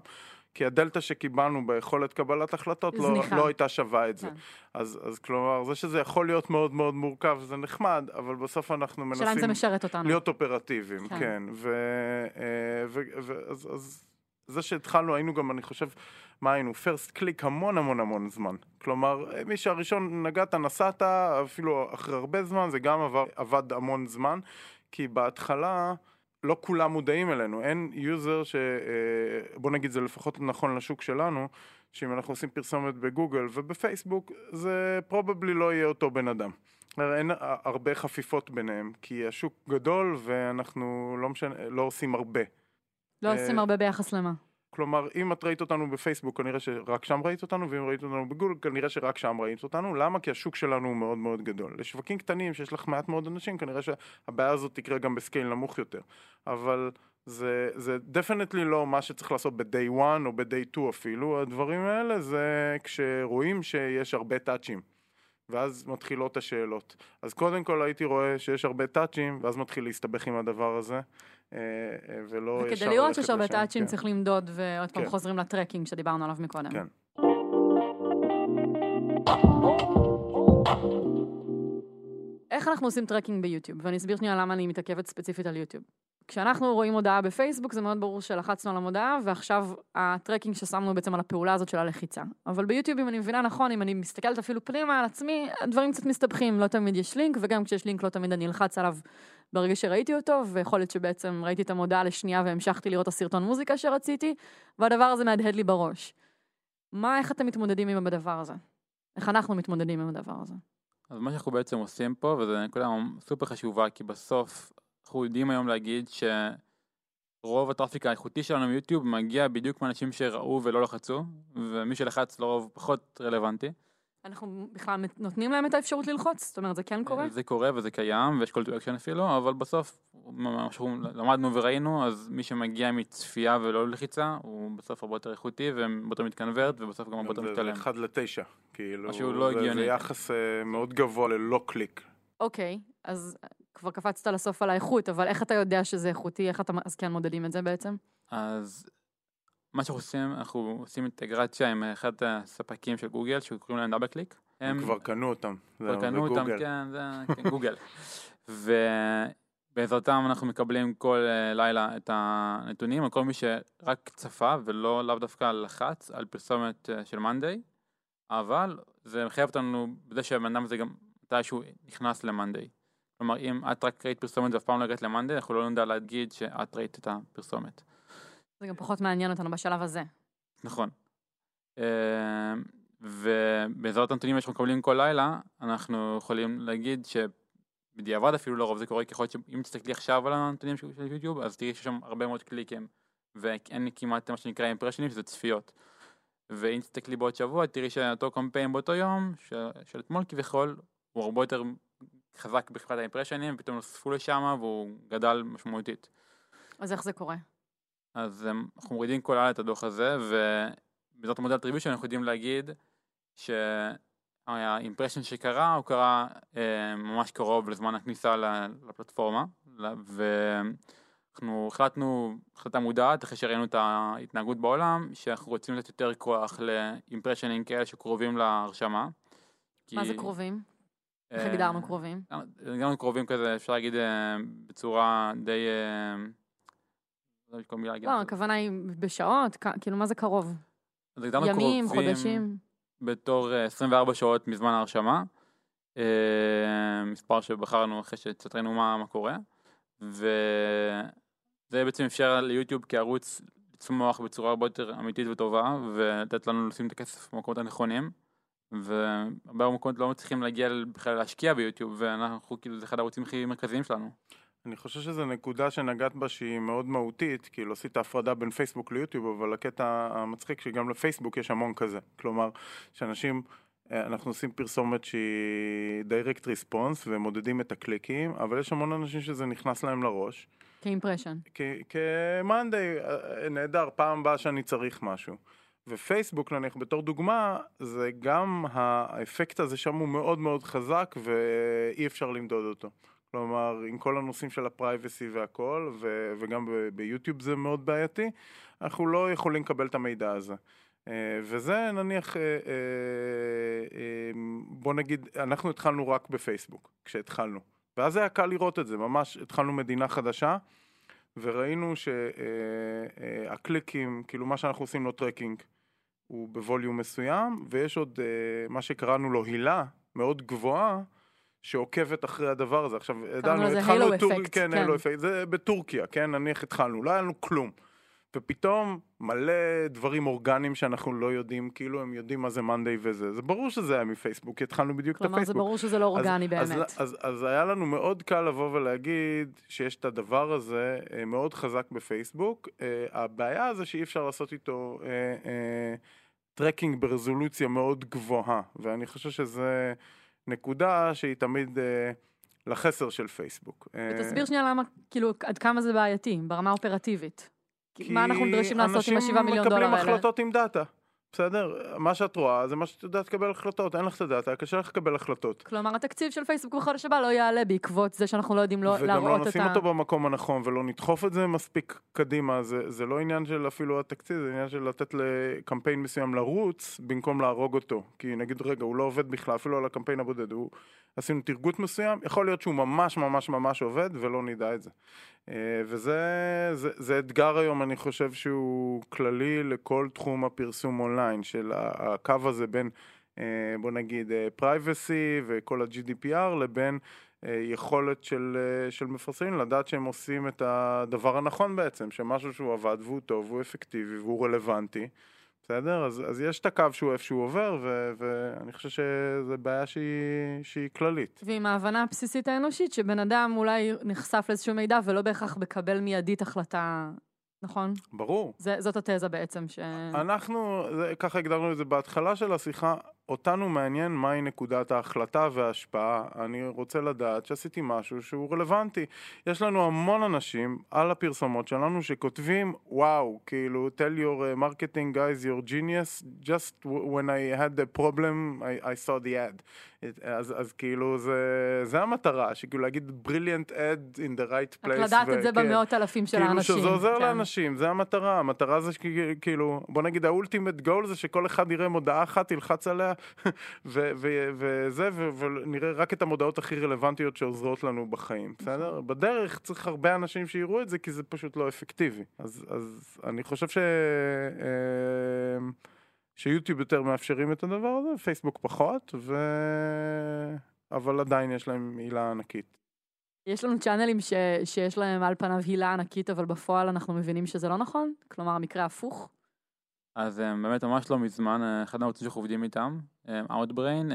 כי הדלתא שקיבלנו ביכולת קבלת החלטות לא. לא הייתה שווה את זה. כן. אז, אז כלומר, זה שזה יכול להיות מאוד מאוד מורכב זה נחמד, אבל בסוף אנחנו מנסים. להיות אופרטיביים, כן. כן. ו, אה, ו, ו, אז, אז זה שהתחלנו, היינו גם, אני חושב, מה היינו? first click המון המון המון זמן. כלומר, מי שהראשון נגעת, נסעת, אפילו אחרי הרבה זמן, זה גם עבר, עבד המון זמן, כי בהתחלה לא כולם מודעים אלינו. אין user ש... אה, בוא נגיד, זה לפחות נכון לשוק שלנו, שאם אנחנו עושים פרסומת בגוגל ובפייסבוק, זה probably לא יהיה אותו בן אדם. אין הרבה חפיפות ביניהם, כי השוק גדול ואנחנו לא משנה, לא עושים הרבה. לא עושים אה, הרבה ביחס למה. כלומר, אם את ראית אותנו בפייסבוק, כנראה שרק שם ראית אותנו, ואם ראית אותנו בגוגל, כנראה שרק שם ראית אותנו. למה? כי השוק שלנו הוא מאוד מאוד גדול. לשווקים קטנים, שיש לך מעט מאוד אנשים, כנראה שהבעיה הזאת תקרה גם בסקייל נמוך יותר. אבל זה, זה definitely לא מה שצריך לעשות ב-day one או ב-day two אפילו. הדברים האלה זה כשרואים שיש הרבה טאצ'ים. ואז מתחילות השאלות. אז קודם כל הייתי רואה שיש הרבה טאצ'ים, ואז מתחיל להסתבך עם הדבר הזה, אה, אה, ולא ישר וכדי לראות שיש הרבה. טאצ'ים כן. צריך למדוד, ועוד פעם כן. חוזרים ל tracking שדיברנו עליו מקודם. כן. איך אנחנו עושים tracking ביוטיוב? ואני אסביר שנייה למה אני מתעכבת ספציפית על יוטיוב. כשאנחנו רואים מודעה בפייסבוק זה מאוד ברור שלחצנו על המודעה ועכשיו ה tracking ששמנו בעצם על הפעולה הזאת של הלחיצה. אבל ביוטיוב אם אני מבינה נכון, אם אני מסתכלת אפילו פנימה על עצמי, הדברים קצת מסתבכים, לא תמיד יש לינק וגם כשיש לינק לא תמיד אני אלחץ עליו ברגע שראיתי אותו ויכול להיות שבעצם ראיתי את המודעה לשנייה והמשכתי לראות את הסרטון מוזיקה שרציתי והדבר הזה מהדהד לי בראש. מה, איך אתם מתמודדים עם הדבר הזה? איך אנחנו מתמודדים עם הדבר הזה? אז מה שאנחנו בעצם עושים פה, וזו נקודה סופר חשובה, כי בסוף אנחנו יודעים היום להגיד שרוב הטראפיק האיכותי שלנו מיוטיוב מגיע בדיוק מאנשים שראו ולא לחצו, ומי שלחץ לרוב פחות רלוונטי. אנחנו בכלל נותנים להם את האפשרות ללחוץ? זאת אומרת, זה כן קורה? זה קורה וזה קיים, ויש call to action אפילו, אבל בסוף מה שאנחנו למדנו וראינו, אז מי שמגיע מצפייה ולא לחיצה, הוא בסוף הרבה יותר איכותי והרבה יותר מתקנברט, ובסוף גם הרבה יותר זה משתלם. 1 ל-9, כאילו, משהו לא זה- הגיוני. זה יחס אה, מאוד גבוה ללא קליק. אוקיי, אז כבר קפצת לסוף על האיכות, אבל איך אתה יודע שזה איכותי? איך אתה אז כן מודדים את זה בעצם? אז מה שאנחנו עושים, אנחנו עושים אינטגרציה עם אחד הספקים של גוגל, שקוראים להם DoubleClick. הם כבר קנו אותם. כבר קנו אותם. כן, זה כן, גוגל. ובעזרתם אנחנו מקבלים כל אה, לילה את הנתונים על כל מי שרק צפה ולא לאו דווקא לחץ על פרסומת אה, של מאנדיי, אבל זה מחייב אותנו בזה שהבן אדם הזה גם מתישהו נכנס למאנדיי. כלומר, אם את רק ראית פרסומת ואף פעם לא הגעת למאנדיי, אנחנו לא נדע להגיד שאת ראית את הפרסומת. זה גם פחות מעניין אותנו בשלב הזה. נכון. אה, ובעזרת הנתונים שאנחנו מקבלים כל לילה, אנחנו יכולים להגיד שבדיעבד אפילו לרוב זה קורה, ככל שאם תסתכלי עכשיו על הנתונים של יוטיוב, אז תראי שיש שם הרבה מאוד קליקים, ואין כמעט מה שנקרא אימפרשנים, שזה צפיות. ואם תסתכלי בעוד שבוע, תראי שאותו קמפיין באותו יום, של אתמול כביכול, הוא הרבה יותר חזק בחברת האימפרשנים, ופתאום נוספו לשם והוא גדל משמעותית. אז איך זה קורה? אז אנחנו מורידים כל לילה את הדוח הזה, ובעזרת המודל attribution אנחנו יודעים להגיד שה impression שקרה, הוא קרה אה, ממש קרוב לזמן הכניסה לפלטפורמה, ואנחנו החלטנו, החלטה מודעת, אחרי שראינו את ההתנהגות בעולם, שאנחנו רוצים לתת יותר כוח לאימפרשנים כאלה שקרובים להרשמה. מה זה כי- קרובים? איך אה, הגדרנו קרובים? גם קרובים כזה, אפשר להגיד אה, בצורה די... אה, לא. לא, הכוונה היא בשעות, כאילו מה זה קרוב? הגדרנו ימים, חודשים? בתור אה, 24 שעות מזמן ההרשמה. מספר שבחרנו אחרי שקצת ראינו מה, מה קורה. וזה בעצם אפשר ליוטיוב כערוץ לצמוח בצורה הרבה יותר אמיתית וטובה, ולתת לנו לשים את הכסף במקומות הנכונים. והרבה מקומות לא מצליחים להגיע בכלל להשקיע ביוטיוב, ואנחנו כאילו זה אחד הערוצים הכי מרכזיים שלנו. אני חושב שזו נקודה שנגעת בה שהיא מאוד מהותית, כאילו עשית הפרדה בין פייסבוק ליוטיוב, אבל הקטע המצחיק שגם לפייסבוק יש המון כזה. כלומר, שאנשים, אה, אנחנו עושים פרסומת שהיא direct response ומודדים את הקליקים, אבל יש המון אנשים שזה נכנס להם לראש. כאימפרשן. כ-Monday, נהדר, פעם הבאה שאני צריך משהו. ופייסבוק נניח בתור דוגמה, זה גם האפקט הזה שם הוא מאוד מאוד חזק ואי אפשר למדוד אותו. כלומר, עם כל הנושאים של הפרייבסי והכל, ו- וגם ב- ביוטיוב זה מאוד בעייתי, אנחנו לא יכולים לקבל את המידע הזה. אה, וזה נניח, אה, אה, בוא נגיד, אנחנו התחלנו רק בפייסבוק, כשהתחלנו. ואז היה קל לראות את זה, ממש התחלנו מדינה חדשה, וראינו שהקליקים, כאילו מה שאנחנו עושים לו tracking, הוא ב volume מסוים, ויש עוד אה, מה שקראנו לו halo מאוד גבוהה, שעוקבת אחרי הדבר הזה. עכשיו, ידענו, לזה התחלנו את ה-halo effect, כן, כן. halo effect, זה בטורקיה, כן, נניח התחלנו, לא היה לנו כלום. ופתאום מלא דברים אורגניים שאנחנו לא יודעים, כאילו הם יודעים מה זה monday וזה. זה ברור שזה היה מפייסבוק, כי התחלנו בדיוק את כלומר, הפייסבוק. זה ברור שזה לא אורגני אז, באמת. אז, אז, אז היה לנו מאוד קל לבוא ולהגיד שיש את הדבר הזה אה, מאוד חזק בפייסבוק. אה, הבעיה זה שאי אפשר לעשות איתו אה, אה, tracking ברזולוציה מאוד גבוהה, ואני חושב שזה נקודה שהיא תמיד לחסרון של פייסבוק. ותסביר שנייה למה, כאילו, עד כמה זה בעייתי, ברמה האופרטיבית. כי מה אנחנו נדרשים לעשות עם השבעה מיליון דולר אנשים האלה? מקבלים החלטות עם data. בסדר, מה שאת רואה זה מה שאת יודעת לקבל החלטות, אין לך את ה data, קשה לך לקבל החלטות. כלומר, התקציב של פייסבוק בחודש הבא לא יעלה בעקבות זה שאנחנו לא יודעים לא, וגם להראות לא את נשים ה... אותו במקום הנכון ולא נדחוף את זה מספיק קדימה, זה, זה לא עניין של אפילו התקציב, זה עניין של לתת לקמפיין מסוים לרוץ במקום להרוג אותו. כי נגיד, רגע, הוא לא עובד בכלל, אפילו על הקמפיין הבודד, הוא... עשינו טרגוט מסוים, יכול להיות שהוא ממש ממש ממש עובד ולא נדע את זה. אה, וזה זה, זה אתגר היום, אני חושב שהוא כללי לכל תחום הפרסום אונליין, של הקו הזה בין, אה, בוא נגיד, privacy וכל ה-GDPR לבין אה, יכולת של, אה, של מפרסמים לדעת שהם עושים את הדבר הנכון בעצם, שמשהו שהוא עבד והוא טוב והוא אפקטיבי והוא רלוונטי, בסדר? אז, אז יש את הקו שהוא איפשהו עובר, ו, ואני חושב שזו בעיה שהיא, שהיא כללית. ועם ההבנה הבסיסית האנושית, שבן אדם אולי נחשף לאיזשהו מידע ולא בהכרח מקבל מיידית החלטה, נכון? ברור. זה, זאת התזה בעצם, ש... אנחנו, זה, ככה הגדרנו את זה בהתחלה של השיחה, אותנו מעניין מהי נקודת ההחלטה וההשפעה. אני רוצה לדעת שעשיתי משהו שהוא רלוונטי. יש לנו המון אנשים על הפרסומות שלנו שכותבים, וואו, כאילו, tell your uh, marketing guys you're genius, just when I had the problem, I, I saw the ad. אז, אז כאילו, זה, זה המטרה, שכאילו להגיד brilliant ad in the right place. רק לדעת את זה וכן. במאות אלפים של האנשים. כאילו שזה עוזר כן. לאנשים, זה המטרה, המטרה זה שכאילו, בוא נגיד האולטימט גול זה שכל אחד יראה מודעה אחת, ילחץ עליה, ו- ו- וזה, ו- ונראה רק את המודעות הכי רלוונטיות שעוזרות לנו בחיים, בסדר? בדרך צריך הרבה אנשים שיראו את זה, כי זה פשוט לא אפקטיבי. אז, אז אני חושב ש... אה, שיוטיוב יותר מאפשרים את הדבר הזה, פייסבוק פחות, ו... אבל עדיין יש להם עילה ענקית. יש לנו צ'אנלים ש, שיש להם על פניו הילה ענקית, אבל בפועל אנחנו מבינים שזה לא נכון? כלומר, המקרה הפוך? אז אה, באמת ממש לא מזמן, אה, אחד הערוצים שאנחנו עובדים איתם, אה, Outbrain,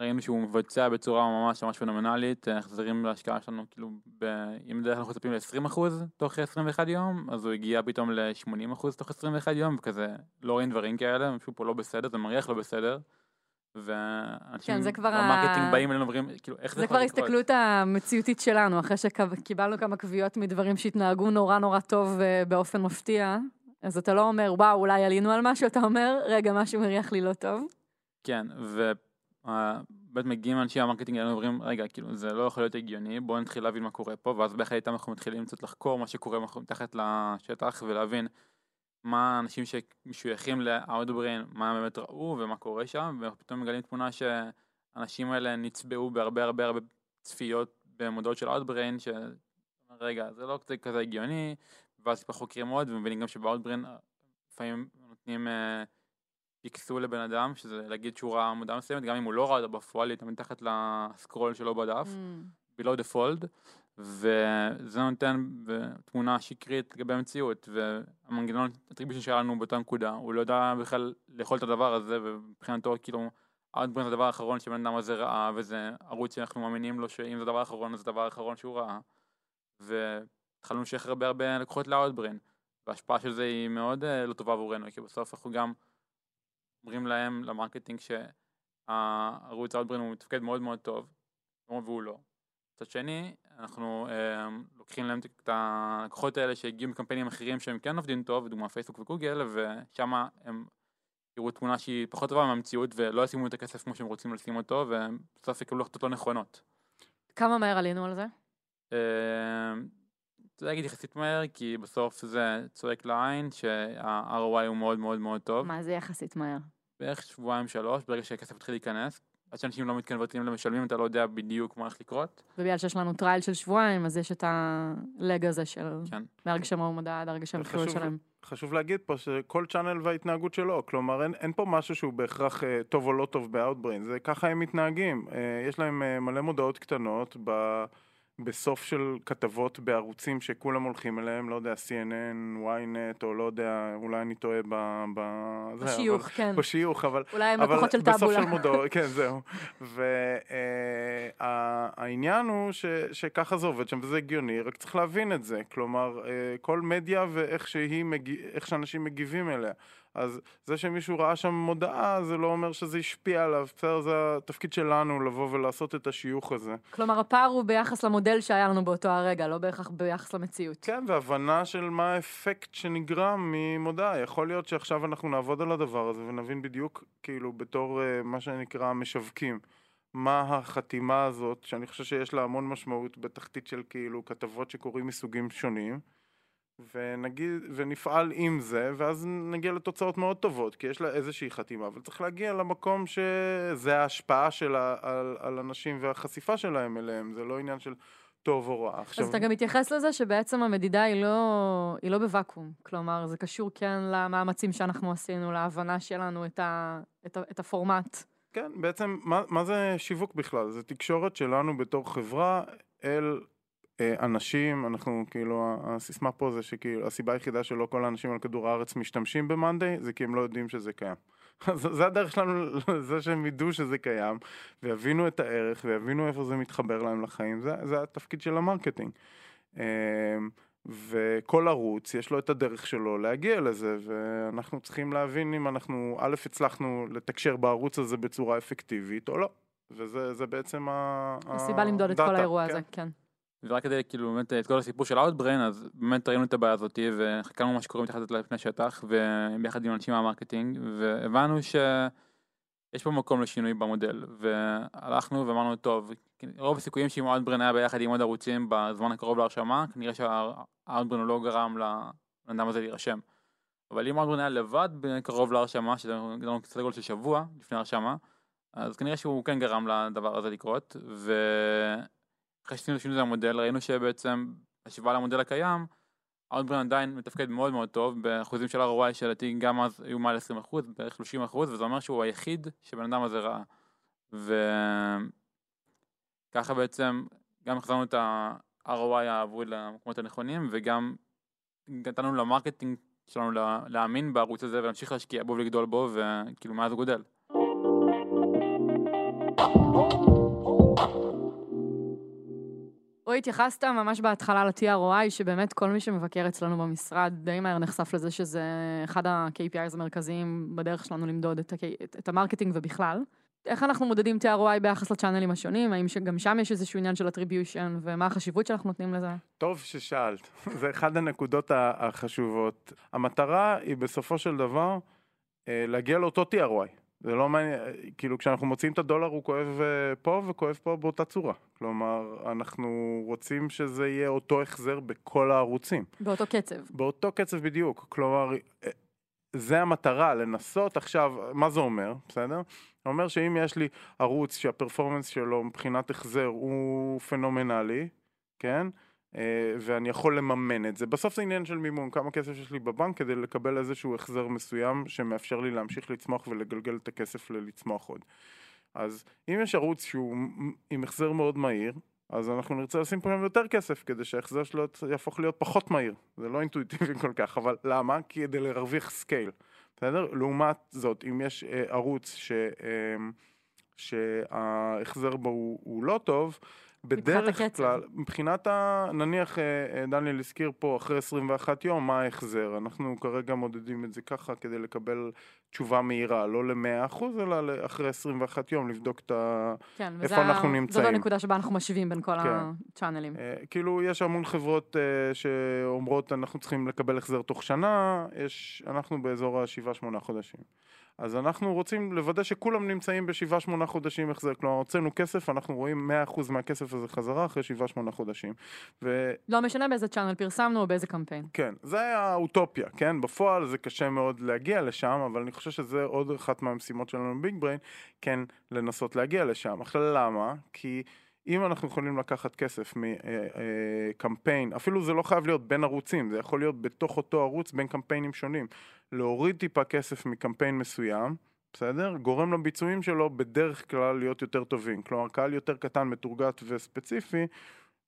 ראינו שהוא מבצע בצורה ממש ממש פנומנלית, אה, החזרים להשקעה שלנו, כאילו, ב... אם בדרך כלל אנחנו מצפים ל-20% תוך 21 יום, אז הוא הגיע פתאום ל-80% תוך 21 יום, וכזה, לא רואים דברים כאלה, משהו פה לא בסדר, זה מריח לא בסדר. ואנשים כן, זה כבר ה- ב marketing באים אלינו ואומרים, כאילו, איך זה זה כבר? ההסתכלות המציאותית שלנו, אחרי שקיבלנו כמה קביעות מדברים שהתנהגו נורא נורא טוב אה, באופן מפתיע, אז אתה לא אומר, וואו, אולי עלינו על משהו, אתה אומר, רגע, משהו מריח לי לא טוב. כן, ובאמת מגיעים אנשי ה marketing אלינו ואומרים, רגע, כאילו, זה לא יכול להיות הגיוני, בואו נתחיל להבין מה קורה פה, ואז ביחד איתם אנחנו מתחילים קצת לחקור מה שקורה מתחת לשטח, ולהבין מה האנשים שמשויכים ל-Outbrain, מה הם באמת ראו ומה קורה שם, ופתאום מגלים תמונה שהאנשים האלה נצבעו בהרבה הרבה הרבה צפיות במודעות של Outbrain, ש... רגע, זה לא כזה, כזה הגיוני, ואז חוקרים עוד, ומבינים גם שב-Outbrain לפעמים נותנים... פיקסו לבן אדם, שזה להגיד שהוא ראה מודעה מסוימת, גם אם הוא לא ראה בפועל, היא מתחת לסקרול שלו בדף, Mm. below the fold, וזה נותן תמונה שקרית לגבי המציאות, והמנגנון attribution שלנו באותה נקודה, הוא לא יודע בכלל לאכול את הדבר הזה, ומבחינתו כאילו, Outbrain זה הדבר האחרון שבן אדם הזה ראה, וזה ערוץ שאנחנו מאמינים לו שאם זה הדבר האחרון, אז זה הדבר האחרון שהוא ראה, והתחלנו לשייך הרבה הרבה לקוחות ל-Outbrain, וההשפעה של זה היא מאוד אה, לא טובה עבורנו, כי בסוף אנחנו גם אומרים להם, ל marketing, שהערוץ Outbrain הוא מתפקד מאוד מאוד טוב, והוא לא. מצד שני, אנחנו אה, לוקחים להם את הלקוחות האלה שהגיעו מקמפיינים אחרים שהם כן עובדים טוב, דוגמה פייסבוק וגוגל, ושם הם יראו תמונה שהיא פחות טובה מהמציאות ולא ישימו את הכסף כמו שהם רוצים לשים אותו, ובסוף יקבלו החלטות לא נכונות. כמה מהר עלינו על זה? אה, רוצה להגיד יחסית מהר, כי בסוף זה צועק לעין שה-ROI הוא מאוד מאוד מאוד טוב. מה זה יחסית מהר? בערך שבועיים שלוש, ברגע שהכסף מתחיל להיכנס. עד שאנשים לא מתקנברטים למשלמים, אתה לא יודע בדיוק מה הולך לקרות. ובגלל שיש לנו trial של שבועיים, אז יש את ה lag הזה של כן. מהרגע שהם ראו מודעה עד הרגע שהם התחילו לשלם. חשוב להגיד פה שכל channel וההתנהגות שלו, כלומר אין, אין פה משהו שהוא בהכרח אה, טוב או לא טוב ב-Outbrain, זה ככה הם מתנהגים. אה, יש להם אה, מלא מודעות קטנות ב, בסוף של כתבות בערוצים שכולם הולכים אליהם, לא יודע, CNN, ynet, או לא יודע, אולי אני טועה ב... ב בשיוך, אבל- כן. בשיוך, אבל אולי הם לקוחות של בסוף טאבולה. של מודעות, כן, זהו. והעניין הוא ש, שככה זה עובד שם, וזה הגיוני, רק צריך להבין את זה. כלומר, אה, כל מדיה ואיך שהיא, איך שאנשים מגיבים אליה. אז זה שמישהו ראה שם מודעה, זה לא אומר שזה השפיע עליו, בסדר? זה התפקיד שלנו לבוא ולעשות את השיוך הזה. כלומר, הפער הוא ביחס למודל שהיה לנו באותו הרגע, לא בהכרח ביחס למציאות. כן, והבנה של מה האפקט שנגרם ממודעה. יכול להיות שעכשיו אנחנו נעבוד על הדבר הזה ונבין בדיוק, כאילו, בתור אה, מה שנקרא משווקים, מה החתימה הזאת, שאני חושב שיש לה המון משמעות בתחתית של כאילו כתבות שקורים מסוגים שונים, ונגיד, ונפעל עם זה, ואז נגיע לתוצאות מאוד טובות, כי יש לה איזושהי חתימה, אבל צריך להגיע למקום שזה ההשפעה שלה על, על אנשים והחשיפה שלהם אליהם, זה לא עניין של טוב או רע. עכשיו, אז אתה גם מתייחס לזה שבעצם המדידה היא לא, היא לא בוואקום. כלומר, זה קשור כן למאמצים שאנחנו עשינו, להבנה שלנו את, ה, את, ה, את הפורמט. כן, בעצם, מה, מה זה שיווק בכלל? זה תקשורת שלנו בתור חברה אל אנשים, אנחנו כאילו, הסיסמה פה זה שכאילו, הסיבה היחידה שלא כל האנשים על כדור הארץ משתמשים במאנדיי, זה כי הם לא יודעים שזה קיים. אז זה הדרך שלנו, זה שהם ידעו שזה קיים, ויבינו את הערך, ויבינו איפה זה מתחבר להם לחיים, זה, זה התפקיד של ה marketing. אה, וכל ערוץ יש לו את הדרך שלו להגיע לזה, ואנחנו צריכים להבין אם אנחנו, א', הצלחנו לתקשר בערוץ הזה בצורה אפקטיבית או לא. וזה זה בעצם ה... הסיבה למדוד את כל האירוע כן. הזה, כן. ורק כדי כאילו באמת את כל הסיפור של Outbrain, אז באמת ראינו את הבעיה הזאתי וחקרנו מה שקורה מתחת לפני שטח וביחד עם אנשים מה marketing והבנו שיש פה מקום לשינוי במודל והלכנו ואמרנו טוב, רוב הסיכויים שאם Outbrain היה ביחד עם עוד ערוצים בזמן הקרוב להרשמה, כנראה שה-Outbrain לא גרם לאדם הזה להירשם. אבל אם Outbrain היה לבד קרוב להרשמה, שזה גרם סדר גודל של שבוע לפני ההרשמה, אז כנראה שהוא כן גרם לדבר הזה לקרות, ואחרי שעשינו שינוי במודל ראינו שבעצם השוואה למודל הקיים, Outbrain עדיין מתפקד מאוד מאוד טוב, באחוזים של ROI שלדעתי גם אז היו מעל 20%, בערך 30%, וזה אומר שהוא היחיד שבן אדם הזה ראה. וככה בעצם גם החזרנו את ה-ROI האבוד למקומות הנכונים, וגם נתנו ל marketing שלנו לה- להאמין בערוץ הזה ולהמשיך להשקיע בו ולגדול בו, וכאילו מאז הוא גדל. רועי, התייחסת ממש בהתחלה ל-TROI, שבאמת כל מי שמבקר אצלנו במשרד די מהר נחשף לזה שזה אחד ה-KPIs המרכזיים בדרך שלנו למדוד את, ה- את ה marketing ובכלל. איך אנחנו מודדים TROI ביחס לצ'אנלים השונים? האם גם שם יש איזשהו עניין של attribution, ומה החשיבות שאנחנו נותנים לזה? טוב ששאלת, זה אחד הנקודות החשובות. המטרה היא בסופו של דבר אה, להגיע לאותו TROI. זה לא מעניין, כאילו כשאנחנו מוצאים את הדולר הוא כואב אה, פה וכואב פה באותה צורה. כלומר, אנחנו רוצים שזה יהיה אותו החזר בכל הערוצים. באותו קצב. באותו קצב בדיוק, כלומר, אה, זה המטרה, לנסות עכשיו, מה זה אומר, בסדר? זה אומר שאם יש לי ערוץ שה performance שלו מבחינת החזר הוא פנומנלי, כן? אה, ואני יכול לממן את זה. בסוף זה עניין של מימון, כמה כסף יש לי בבנק כדי לקבל איזשהו החזר מסוים שמאפשר לי להמשיך לצמוח ולגלגל את הכסף לצמוח עוד. אז אם יש ערוץ שהוא עם החזר מאוד מהיר, אז אנחנו נרצה לשים פה יותר כסף כדי שההחזר שלו יהפוך להיות פחות מהיר. זה לא אינטואיטיבי כל כך, אבל למה? כדי להרוויח scale, בסדר? לעומת זאת, אם יש אה, ערוץ ש, אה, שההחזר בו הוא, הוא לא טוב, בדרך. כלל, מבחינת ה... נניח אה, אה, דניאל הזכיר פה אחרי 21 יום מה ההחזר, אנחנו כרגע מודדים את זה ככה כדי לקבל תשובה מהירה, לא ל-100% אלא אחרי 21 יום לבדוק את ה... כן, איפה וזה אנחנו ה- נמצאים. זאת הנקודה שבה אנחנו משווים בין כל כן. הצ'אנלים. אה, כאילו יש המון חברות אה, שאומרות אנחנו צריכים לקבל החזר תוך שנה, יש, אנחנו באזור ה-7-8 חודשים. אז אנחנו רוצים לוודא שכולם נמצאים ב-7-8 חודשים החזר, כלומר הוצאנו כסף, אנחנו רואים 100% מהכסף הזה חזרה אחרי 7-8 חודשים. וכן, לא משנה באיזה צ'אנל פרסמנו או באיזה קמפיין. זה האוטופיה, כן? בפועל זה קשה מאוד להגיע לשם, אבל אני חושב שזה עוד אחת מהמשימות שלנו בביג בריין, כן לנסות להגיע לשם. עכשיו למה? כי... אם אנחנו יכולים לקחת כסף מקמפיין, אפילו זה לא חייב להיות בין ערוצים, זה יכול להיות בתוך אותו ערוץ בין קמפיינים שונים. להוריד טיפה כסף מקמפיין מסוים, בסדר? גורם לביצועים שלו בדרך כלל להיות יותר טובים. כלומר, קהל יותר קטן, מתורגת וספציפי,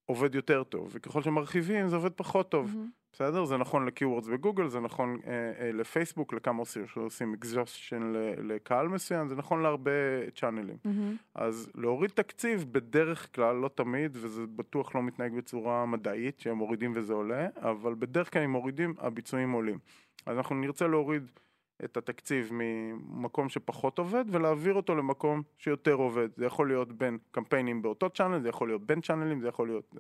עובד יותר טוב, וככל שמרחיבים זה עובד פחות טוב. מהמם. בסדר? זה נכון לקיוורדס בגוגל, זה נכון אה, אה, לפייסבוק, לכמה עושים שעושים אקזושן לקהל מסוים, זה נכון להרבה צ'אנלים. מהמם. אז להוריד תקציב בדרך כלל, לא תמיד, וזה בטוח לא מתנהג בצורה מדעית, שהם מורידים וזה עולה, אבל בדרך כלל אם מורידים, הביצועים עולים. אז אנחנו נרצה להוריד את התקציב ממקום שפחות עובד, ולהעביר אותו למקום שיותר עובד. זה יכול להיות בין קמפיינים באותו channel, זה יכול להיות בין channelים, זה יכול להיות...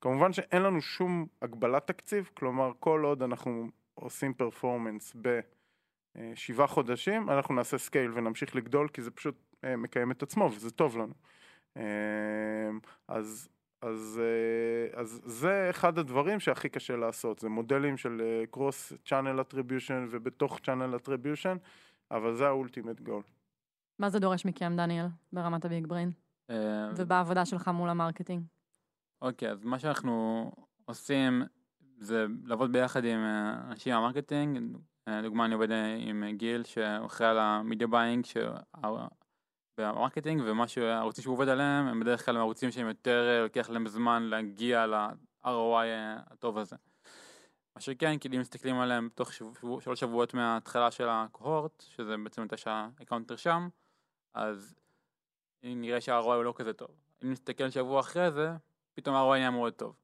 כמובן שאין לנו שום הגבלת תקציב, כלומר כל עוד אנחנו עושים performance בשבעה חודשים, אנחנו נעשה scale ונמשיך לגדול, כי זה פשוט אה, מקיים את עצמו וזה טוב לנו. אה, אז, אז, אה, אז זה אחד הדברים שהכי קשה לעשות, זה מודלים של cross channel attribution ובתוך channel attribution, אבל זה ה ultimate goal. מה זה דורש מכם, דניאל, ברמת ה Big Brain? אה, ובעבודה שלך מול ה marketing? אוקיי, אז מה שאנחנו עושים זה לעבוד ביחד עם אה, אנשים מה marketing, לדוגמה אני עובד עם גיל שאחראי על ה media buying ב marketing ומה שהערוצים שהוא עובד עליהם הם בדרך כלל ערוצים שהם יותר אה, לוקח להם זמן להגיע ל-ROI אה, הטוב הזה. מה שכן, כאילו אם מסתכלים עליהם תוך שבוע, שלוש שבועות מההתחלה של ה-cohort, שזה בעצם מתי שה-account נרשם, אז נראה שה-ROI הוא לא כזה טוב. אם נסתכל שבוע אחרי זה, פתאום ה-ROI נהיה מאוד טוב.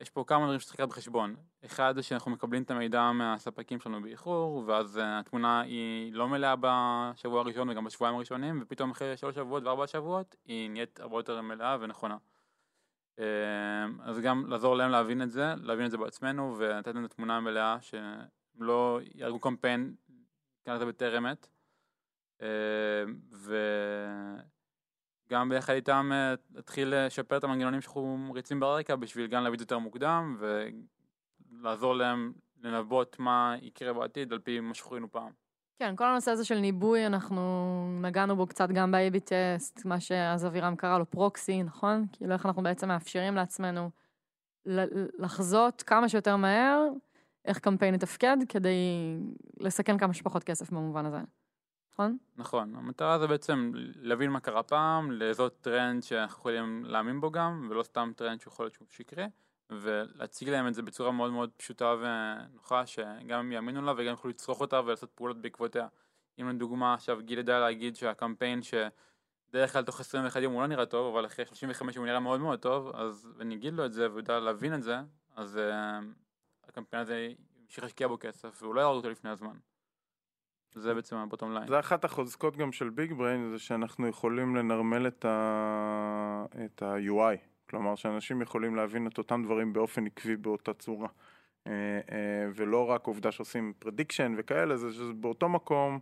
יש פה כמה דברים שצריך לקחת בחשבון. אחד זה שאנחנו מקבלים את המידע מהספקים שלנו באיחור, ואז אה, התמונה היא לא מלאה בשבוע הראשון וגם בשבועיים הראשונים, ופתאום אחרי שלוש שבועות וארבעה שבועות היא נהיית הרבה יותר מלאה ונכונה. אה, אז גם לעזור להם להבין את זה, להבין את זה בעצמנו, ולתת להם את התמונה המלאה, שהם לא יהרגו קמפיין, זה בטרם עת. אה, וגם ביחד איתם אה, להתחיל לשפר את המנגנונים שאנחנו מריצים ברקע בשביל גם להביא את זה יותר מוקדם ולעזור להם לנבאות מה יקרה בעתיד על פי מה שחווינו פעם. כן, כל הנושא הזה של ניבוי, אנחנו נגענו בו קצת גם ב-AB טסט, מה שאז אבירם קרא לו פרוקסי, נכון? כאילו איך אנחנו בעצם מאפשרים לעצמנו לחזות כמה שיותר מהר איך קמפיין יתפקד, כדי לסכן כמה שפחות כסף במובן הזה. נכון? נכון, המטרה זה בעצם להבין מה קרה פעם, לזהות טרנד שאנחנו יכולים להאמין בו גם, ולא סתם טרנד שיכול להיות שהוא שיקרה, ולהציג להם את זה בצורה מאוד מאוד פשוטה ונוחה, שגם הם יאמינו לה וגם יוכלו לצרוך אותה ולעשות פעולות בעקבותיה. אם לדוגמה עכשיו גיל ידע להגיד שהקמפיין שבדרך כלל תוך 21 יום הוא לא נראה טוב, אבל אחרי 35 הוא נראה מאוד מאוד טוב, אז אני אגיד לו את זה והוא יודע להבין את זה, אז uh, הקמפיין הזה ימשיך להשקיע בו כסף, והוא לא יהרוג אותו לפני הזמן. זה בעצם ה-bottom line. זה אחת החוזקות גם של BigBrain, זה שאנחנו יכולים לנרמל את ה- את ה-UI. כלומר, שאנשים יכולים להבין את אותם דברים באופן עקבי באותה צורה. אה, אה, ולא רק עובדה שעושים prediction וכאלה, זה שזה באותו מקום,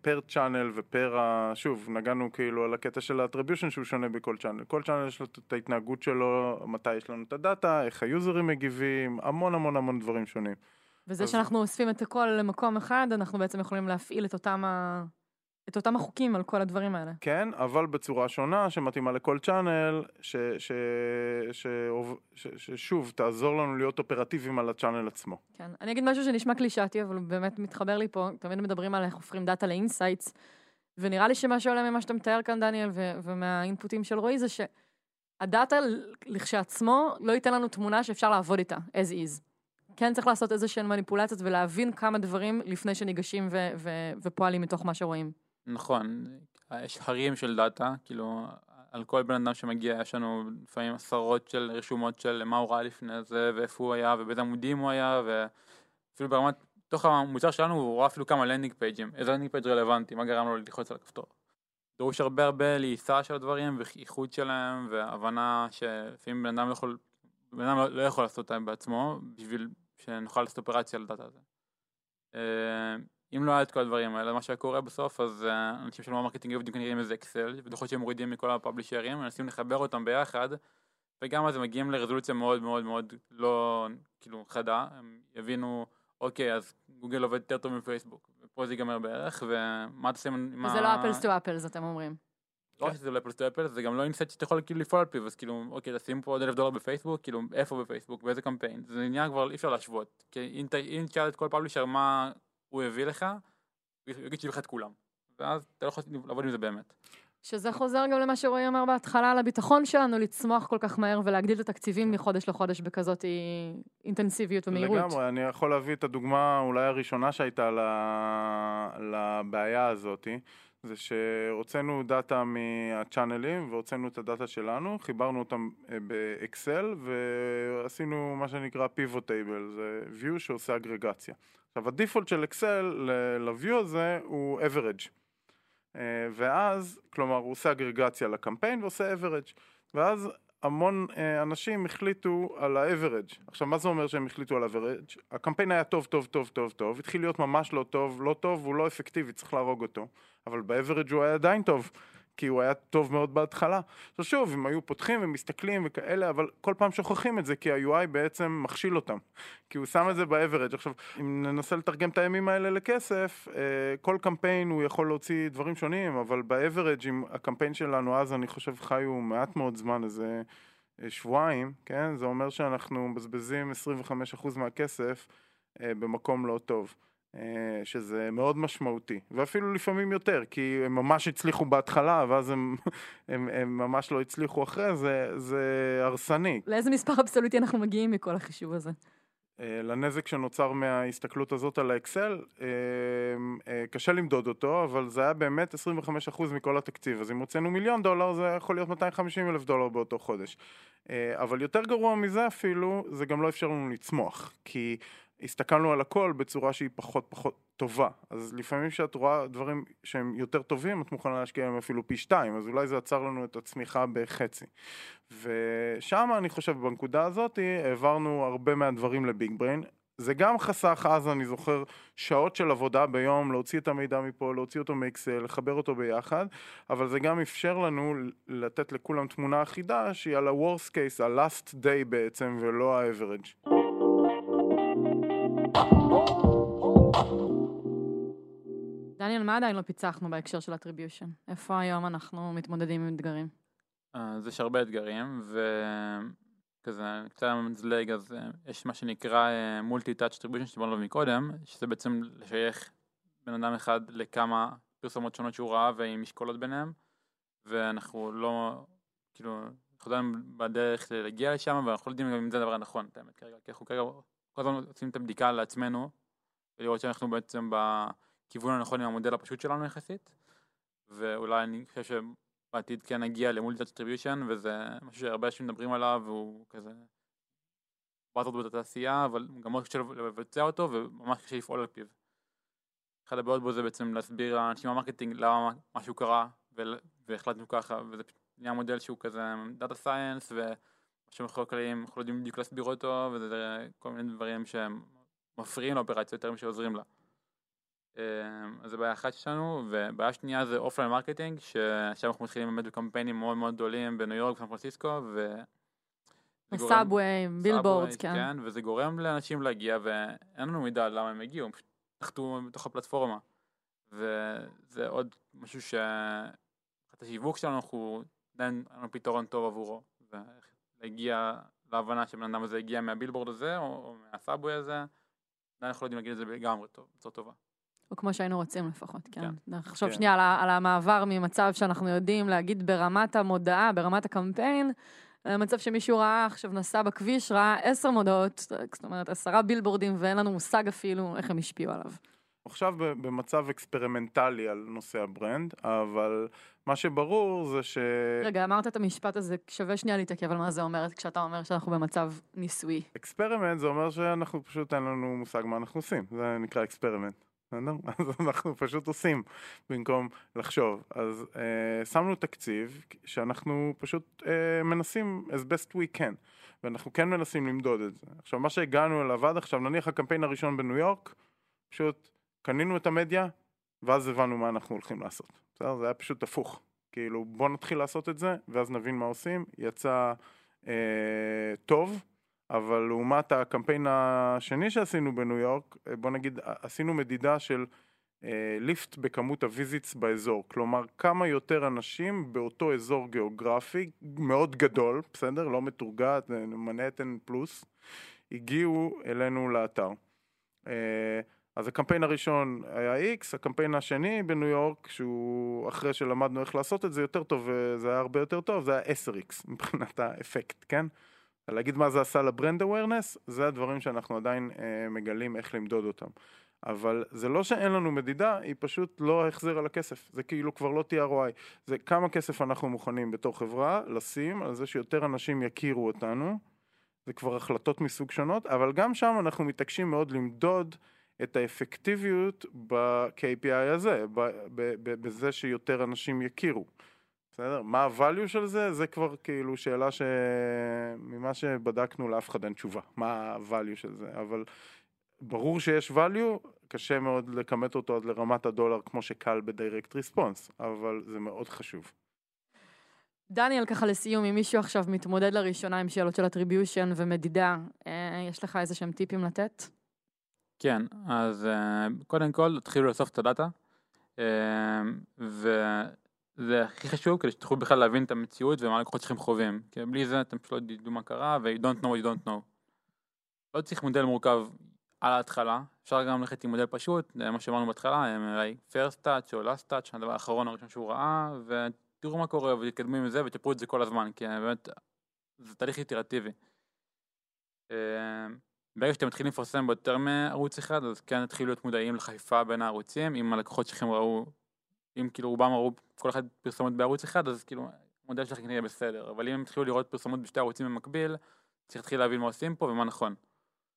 per channel ו-per ה... שוב, נגענו כאילו על הקטע של ה-attribution שהוא שונה בכל channel. כל channel יש לו את ההתנהגות שלו, מתי יש לנו את הדאטה, איך היוזרים מגיבים, המון המון המון דברים שונים. וזה אז- שאנחנו אוספים את הכל למקום אחד, אנחנו בעצם יכולים להפעיל את אותם, ה... את אותם החוקים על כל הדברים האלה. כן, אבל בצורה שונה שמתאימה לכל channel, ש, ש, ש, ש, ש, ששוב, תעזור לנו להיות אופרטיביים על ה-channel עצמו. כן. אני אגיד משהו שנשמע קלישאתי, אבל הוא באמת מתחבר לי פה. תמיד מדברים על איך הופכים דאטה ל-insights, ונראה לי שמה שעולה ממה שאתה מתאר כאן, דניאל, ו- ומה-input ים של רועי, זה שהדאטה לכשעצמו לא ייתן לנו תמונה שאפשר לעבוד איתה, as is. כן צריך לעשות איזה שהן מניפולציות ולהבין כמה דברים לפני שניגשים ו- ו- ופועלים מתוך מה שרואים. נכון, יש הרים של דאטה, כאילו על כל בן אדם שמגיע יש לנו לפעמים עשרות של רשומות של מה הוא ראה לפני זה ואיפה הוא היה ובאיזה עמודים הוא היה ואפילו ברמת, תוך המוצר שלנו הוא רואה אפילו כמה landing page ים, איזה landing page רלוונטי, מה גרם לו ללחוץ על הכפתור. דרוש הרבה הרבה לעיסה של הדברים ואיחוד שלהם והבנה שלפעמים בן אדם יכול, בן אדם לא- לא יכול לעשות אותם בעצמו בשביל שנוכל לעשות אופרציה על הדאטה הזה. אה, אם לא היה את כל הדברים האלה, מה שהיה קורה בסוף, אז uh, אנשים של ה-marketing עובדים כנראה עם איזה אקסל, ודוחות שהם מורידים מכל ה-publisher ים, מנסים לחבר אותם ביחד, וגם אז הם מגיעים לרזולוציה מאוד מאוד מאוד לא, כאילו, חדה, הם יבינו, אוקיי, אז גוגל עובד יותר טוב מפייסבוק, ופה זה ייגמר בערך, ומה תעשה עם וזה לא apples to אפלס, אתם אומרים. לא רק שזה אפלס טו אפלס, זה גם לא אינסט שאתה יכול כאילו לפעול על פיו, אז כאילו, אוקיי, תשים פה עוד אלף דולר בפייסבוק, כאילו, איפה בפייסבוק, באיזה קמפיין, זה עניין כבר אי אפשר להשוות, כי אם תשאל את כל פאבלישר מה הוא הביא לך, הוא יגיד שיביא לך את כולם, ואז אתה לא יכול לעבוד עם זה באמת. שזה חוזר גם למה שרועי אמר בהתחלה, על הביטחון שלנו לצמוח כל כך מהר ולהגדיל את התקציבים מחודש לחודש בכזאת אינטנסיביות ומהירות. לגמרי, אני יכול להביא את הדוגמה אולי הראשונה שהייתה ל... לבעיה הזאתי, זה שהוצאנו דאטה מהצ'אנלים והוצאנו את הדאטה שלנו, חיברנו אותם אה, באקסל ועשינו מה שנקרא pivot table, זה view שעושה אגרגציה. עכשיו הדיפולט של אקסל ל-view הזה הוא average. אה, ואז, כלומר הוא עושה אגרגציה לקמפיין ועושה average. ואז המון אה, אנשים החליטו על ה-average. עכשיו, מה זה אומר שהם החליטו על ה-average? הקמפיין היה טוב, טוב, טוב, טוב, טוב, התחיל להיות ממש לא טוב, לא טוב, הוא לא אפקטיבי, צריך להרוג אותו. אבל ב-average הוא היה עדיין טוב, כי הוא היה טוב מאוד בהתחלה. עכשיו שוב, הם היו פותחים ומסתכלים וכאלה, אבל כל פעם שוכחים את זה, כי ה-UI בעצם מכשיל אותם. כי הוא שם את זה ב-average. עכשיו, אם ננסה לתרגם את הימים האלה לכסף, אה, כל קמפיין הוא יכול להוציא דברים שונים, אבל ב-average, עם הקמפיין שלנו אז, אני חושב, חיו מעט מאוד זמן, איזה אה, שבועיים, כן? זה אומר שאנחנו מבזבזים 25% מהכסף אה, במקום לא טוב. אה, שזה מאוד משמעותי, ואפילו לפעמים יותר, כי הם ממש הצליחו בהתחלה, ואז הם, הם, הם ממש לא הצליחו אחרי זה, זה הרסני. לאיזה מספר אבסולוטי אנחנו מגיעים מכל החישוב הזה? אה, לנזק שנוצר מההסתכלות הזאת על האקסל, אה, קשה למדוד אותו, אבל זה היה באמת 25% מכל התקציב. אז אם הוצאנו מיליון דולר, זה יכול להיות 250 אלף דולר באותו חודש. אבל יותר גרוע מזה אפילו, זה גם לא אפשר לנו לצמוח. כי הסתכלנו על הכל בצורה שהיא פחות פחות טובה. אז לפעמים כשאת רואה דברים שהם יותר טובים, את מוכנה להשקיע בהם אפילו פי שתיים, אז אולי זה עצר לנו את הצמיחה בחצי. ושם אני חושב, בנקודה הזאת, העברנו הרבה מהדברים לביג בריין. זה גם חסך אז, אני זוכר, שעות של עבודה ביום, להוציא את המידע מפה, להוציא אותו מאקסל, לחבר אותו ביחד, אבל זה גם אפשר לנו לתת לכולם תמונה אחידה שהיא על ה-Worst case, ה-Last day בעצם, ולא ה-Average. דניאל, מה עדיין לא פיצחנו בהקשר של attribution? איפה היום אנחנו מתמודדים עם אתגרים? אז יש הרבה אתגרים, וכזה, קצת מזלג, אז אה, יש מה שנקרא multi-touch attribution שדיברנו עליו מקודם, שזה בעצם לשייך בן אדם אחד לכמה פרסומות שונות שהוא ראה ועם משקולות ביניהם, ואנחנו לא, כאילו, אנחנו עדיין בדרך להגיע לשם, ואנחנו לא יודעים גם אם זה הדבר הנכון, את האמת, כרגע, כי אנחנו כרגע כל הזמן עושים את הבדיקה לעצמנו, ולראות שאנחנו בעצם בכיוון הנכון עם המודל הפשוט שלנו יחסית, ואולי אני חושב שבעתיד כן נגיע ל-multi-touch attribution, וזה משהו שהרבה אנשים מדברים עליו, והוא כזה buzzword בתעשייה, אבל גם מאוד קשה לבצע אותו, וממש קשה לפעול על פיו. אחת הבעיות בו זה בעצם להסביר לאנשים ב-marketing למה משהו קרה, והחלטנו ככה, וזה נהיה מודל שהוא כזה data science, ו... שמאחורי הקלעים אנחנו לא יודעים בדיוק להסביר אותו וזה כל מיני דברים שהם מפריעים לאופרציה יותר משעוזרים לה. אמ, אז זו בעיה אחת שלנו ובעיה שנייה זה offline marketing שעכשיו אנחנו מתחילים באמת בקמפיינים מאוד מאוד גדולים בניו יורק וסן פרנסיסקו ו... subway, billboards, כן. כן. וזה גורם לאנשים להגיע ואין לנו מידע למה הם הגיעו, הם פשוט נחתו בתוך הפלטפורמה. וזה עוד משהו ש... את השיווק שלנו אנחנו עדיין אין לנו פתרון טוב עבורו. הגיע להבנה שבן אדם הזה הגיע מהבילבורד הזה או, או מהסאבווי הזה, עדיין אנחנו לא יודעים להגיד את זה לגמרי טוב, בצורה טובה. או כמו שהיינו רוצים לפחות, כן. כן. נחשוב כן. שנייה על, על המעבר ממצב שאנחנו יודעים להגיד ברמת המודעה, ברמת הקמפיין, למצב שמישהו ראה, עכשיו נסע בכביש, ראה עשר מודעות, זאת אומרת עשרה בילבורדים ואין לנו מושג אפילו איך הם השפיעו עליו. עכשיו במצב אקספרימנטלי על נושא ה-brand, אבל מה שברור זה ש... רגע, אמרת את המשפט הזה, שווה שנייה להתעכב על מה זה אומר כשאתה אומר שאנחנו במצב ניסוי. experiment זה אומר שאנחנו פשוט אין לנו מושג מה אנחנו עושים, זה נקרא experiment. אז אנחנו פשוט עושים במקום לחשוב. אז אה, שמנו תקציב שאנחנו פשוט אה, מנסים as best we can, ואנחנו כן מנסים למדוד את זה. עכשיו, מה שהגענו אליו עד עכשיו, נניח הקמפיין הראשון בניו יורק, פשוט קנינו את המדיה, ואז הבנו מה אנחנו הולכים לעשות. בסדר? זה היה פשוט הפוך. כאילו, בוא נתחיל לעשות את זה, ואז נבין מה עושים. יצא אה, טוב, אבל לעומת הקמפיין השני שעשינו בניו יורק, אה, בוא נגיד, ע- עשינו מדידה של אה, lift בכמות ה-visits באזור. כלומר, כמה יותר אנשים באותו אזור גיאוגרפי, מאוד גדול, בסדר? לא מטורגט, אה, מנהטן פלוס, הגיעו אלינו לאתר. אה, אז הקמפיין הראשון היה X, הקמפיין השני בניו יורק, שהוא אחרי שלמדנו איך לעשות את זה יותר טוב, וזה היה הרבה יותר טוב, זה היה 10X מבחינת האפקט, כן? להגיד מה זה עשה ל-brand awareness, זה הדברים שאנחנו עדיין אה, מגלים איך למדוד אותם. אבל זה לא שאין לנו מדידה, היא פשוט לא החזר על הכסף. זה כאילו כבר לא TROI. זה כמה כסף אנחנו מוכנים בתור חברה לשים על זה שיותר אנשים יכירו אותנו. זה כבר החלטות מסוג שונות, אבל גם שם אנחנו מתעקשים מאוד למדוד את האפקטיביות ב-KPI הזה, בזה שיותר אנשים יכירו. בסדר? מה ה-value של זה? זה כבר כאילו שאלה שממה שבדקנו לאף אחד אין תשובה. מה ה-value של זה? אבל ברור שיש value, קשה מאוד לכמת אותו עד לרמת הדולר כמו שקל בדיירקט ריספונס, אבל זה מאוד חשוב. דניאל, ככה לסיום, אם מישהו עכשיו מתמודד לראשונה עם שאלות של attribution ומדידה, אה, יש לך איזה שהם טיפים לתת? כן, אז אה, קודם כל תתחילו לאסוף את הדאטה, אה, וזה הכי חשוב כדי שתוכלו בכלל להבין את המציאות ומה הלקוחות שלכם חווים, כי בלי זה אתם פשוט לא תדעו מה קרה ו- you don't know what you don't know. לא צריך מודל מורכב על ההתחלה, אפשר גם ללכת עם מודל פשוט, זה מה שאמרנו בהתחלה, MRI first touch או last touch, הדבר האחרון הראשון שהוא ראה, ותראו מה קורה ותתקדמו עם זה ותפרו את זה כל הזמן, כי באמת זה תהליך איטרטיבי. אה, ברגע שאתם מתחילים לפרסם ביותר מערוץ אחד, אז כן תתחילו להיות מודעים לחפיפה בין הערוצים, אם הלקוחות שלכם ראו, אם כאילו רובם ראו כל אחד פרסומות בערוץ אחד, אז כאילו המודל שלכם יהיה בסדר, אבל אם הם התחילו לראות פרסומות בשתי ערוצים במקביל, צריך להתחיל להבין מה עושים פה ומה נכון.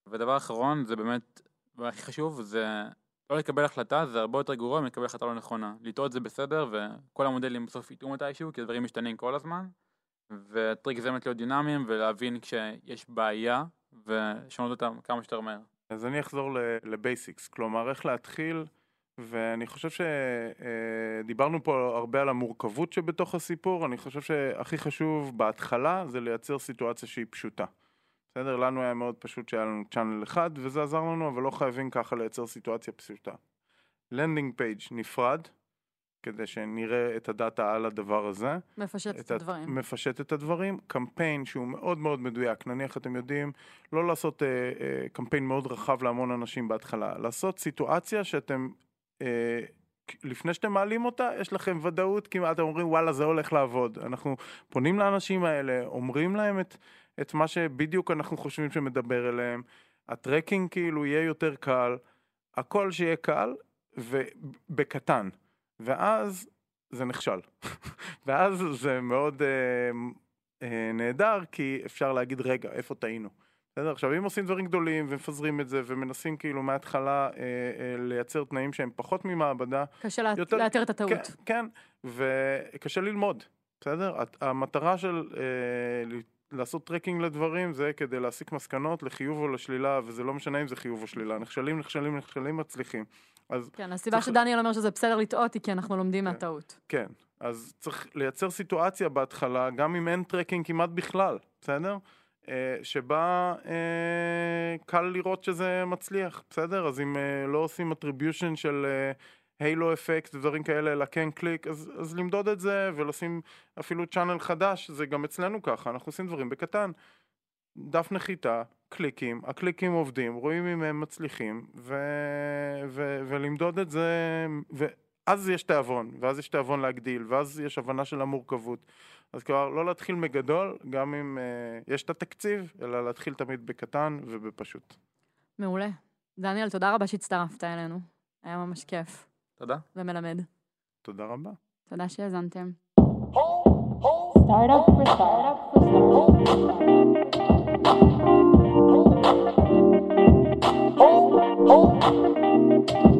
ודבר אחרון, זה באמת, והכי חשוב, זה לא לקבל החלטה, זה הרבה יותר גרוע מלקבל החלטה לא נכונה. לטעות זה בסדר, וכל המודלים בסוף יטעו מתישהו, כי הדברים משתנים כל הזמן, וטריק זה באמת להיות דינמיים, ולהבין כשיש בעיה, ולשנות אותם כמה שיותר מהר. אז אני אחזור לבייסיקס, כלומר איך להתחיל, ואני חושב שדיברנו פה הרבה על המורכבות שבתוך הסיפור, אני חושב שהכי חשוב בהתחלה זה לייצר סיטואציה שהיא פשוטה. בסדר? לנו היה מאוד פשוט שהיה לנו channel אחד וזה עזר לנו, אבל לא חייבים ככה לייצר סיטואציה פשוטה. landing page נפרד, כדי שנראה את הדאטה על הדבר הזה. מפשט את את הדברים. מפשט את הדברים. קמפיין שהוא מאוד מאוד מדויק, נניח אתם יודעים, לא לעשות אה, אה, קמפיין מאוד רחב להמון אנשים בהתחלה, לעשות סיטואציה שאתם, אה, לפני שאתם מעלים אותה, יש לכם ודאות כמעט, אתם אומרים וואלה זה הולך לעבוד. אנחנו פונים לאנשים האלה, אומרים להם את, את מה שבדיוק אנחנו חושבים שמדבר אליהם, הטרקינג כאילו יהיה יותר קל, הכל שיהיה קל ובקטן. ואז זה נכשל. ואז זה מאוד אה, אה, נהדר, כי אפשר להגיד, רגע, איפה טעינו? בסדר? עכשיו, אם עושים דברים גדולים ומפזרים את זה ומנסים כאילו מההתחלה אה, אה, לייצר תנאים שהם פחות ממעבדה, קשה יותר- לאתר את הטעות. כן, כן, וקשה ללמוד, בסדר? המטרה של אה, ל- לעשות tracking לדברים זה כדי להסיק מסקנות לחיוב או לשלילה, וזה לא משנה אם זה חיוב או שלילה, נכשלים, נכשלים, נכשלים, מצליחים. אז כן, הסיבה צריך- שדניאל אומר שזה בסדר לטעות היא כי אנחנו לומדים כן. מהטעות. כן, אז צריך לייצר סיטואציה בהתחלה, גם אם אין tracking כמעט בכלל, בסדר? אה, שבה אה, קל לראות שזה מצליח, בסדר? אז אם אה, לא עושים attribution של הילו אפקט ודברים כאלה, אלא כן קליק, אז, אז למדוד את זה ולשים אפילו צ'אנל חדש, זה גם אצלנו ככה, אנחנו עושים דברים בקטן. דף נחיתה, קליקים, הקליקים עובדים, רואים אם הם מצליחים, ו... ו... ולמדוד את זה, ואז יש תיאבון, ואז יש תיאבון להגדיל, ואז יש הבנה של המורכבות. אז כבר לא להתחיל מגדול, גם אם אה, יש את התקציב, אלא להתחיל תמיד בקטן ובפשוט. מעולה. דניאל, תודה רבה שהצטרפת אלינו. היה ממש כיף. תודה. ומלמד. תודה רבה. תודה שהאזנתם. Startup for startup for startup.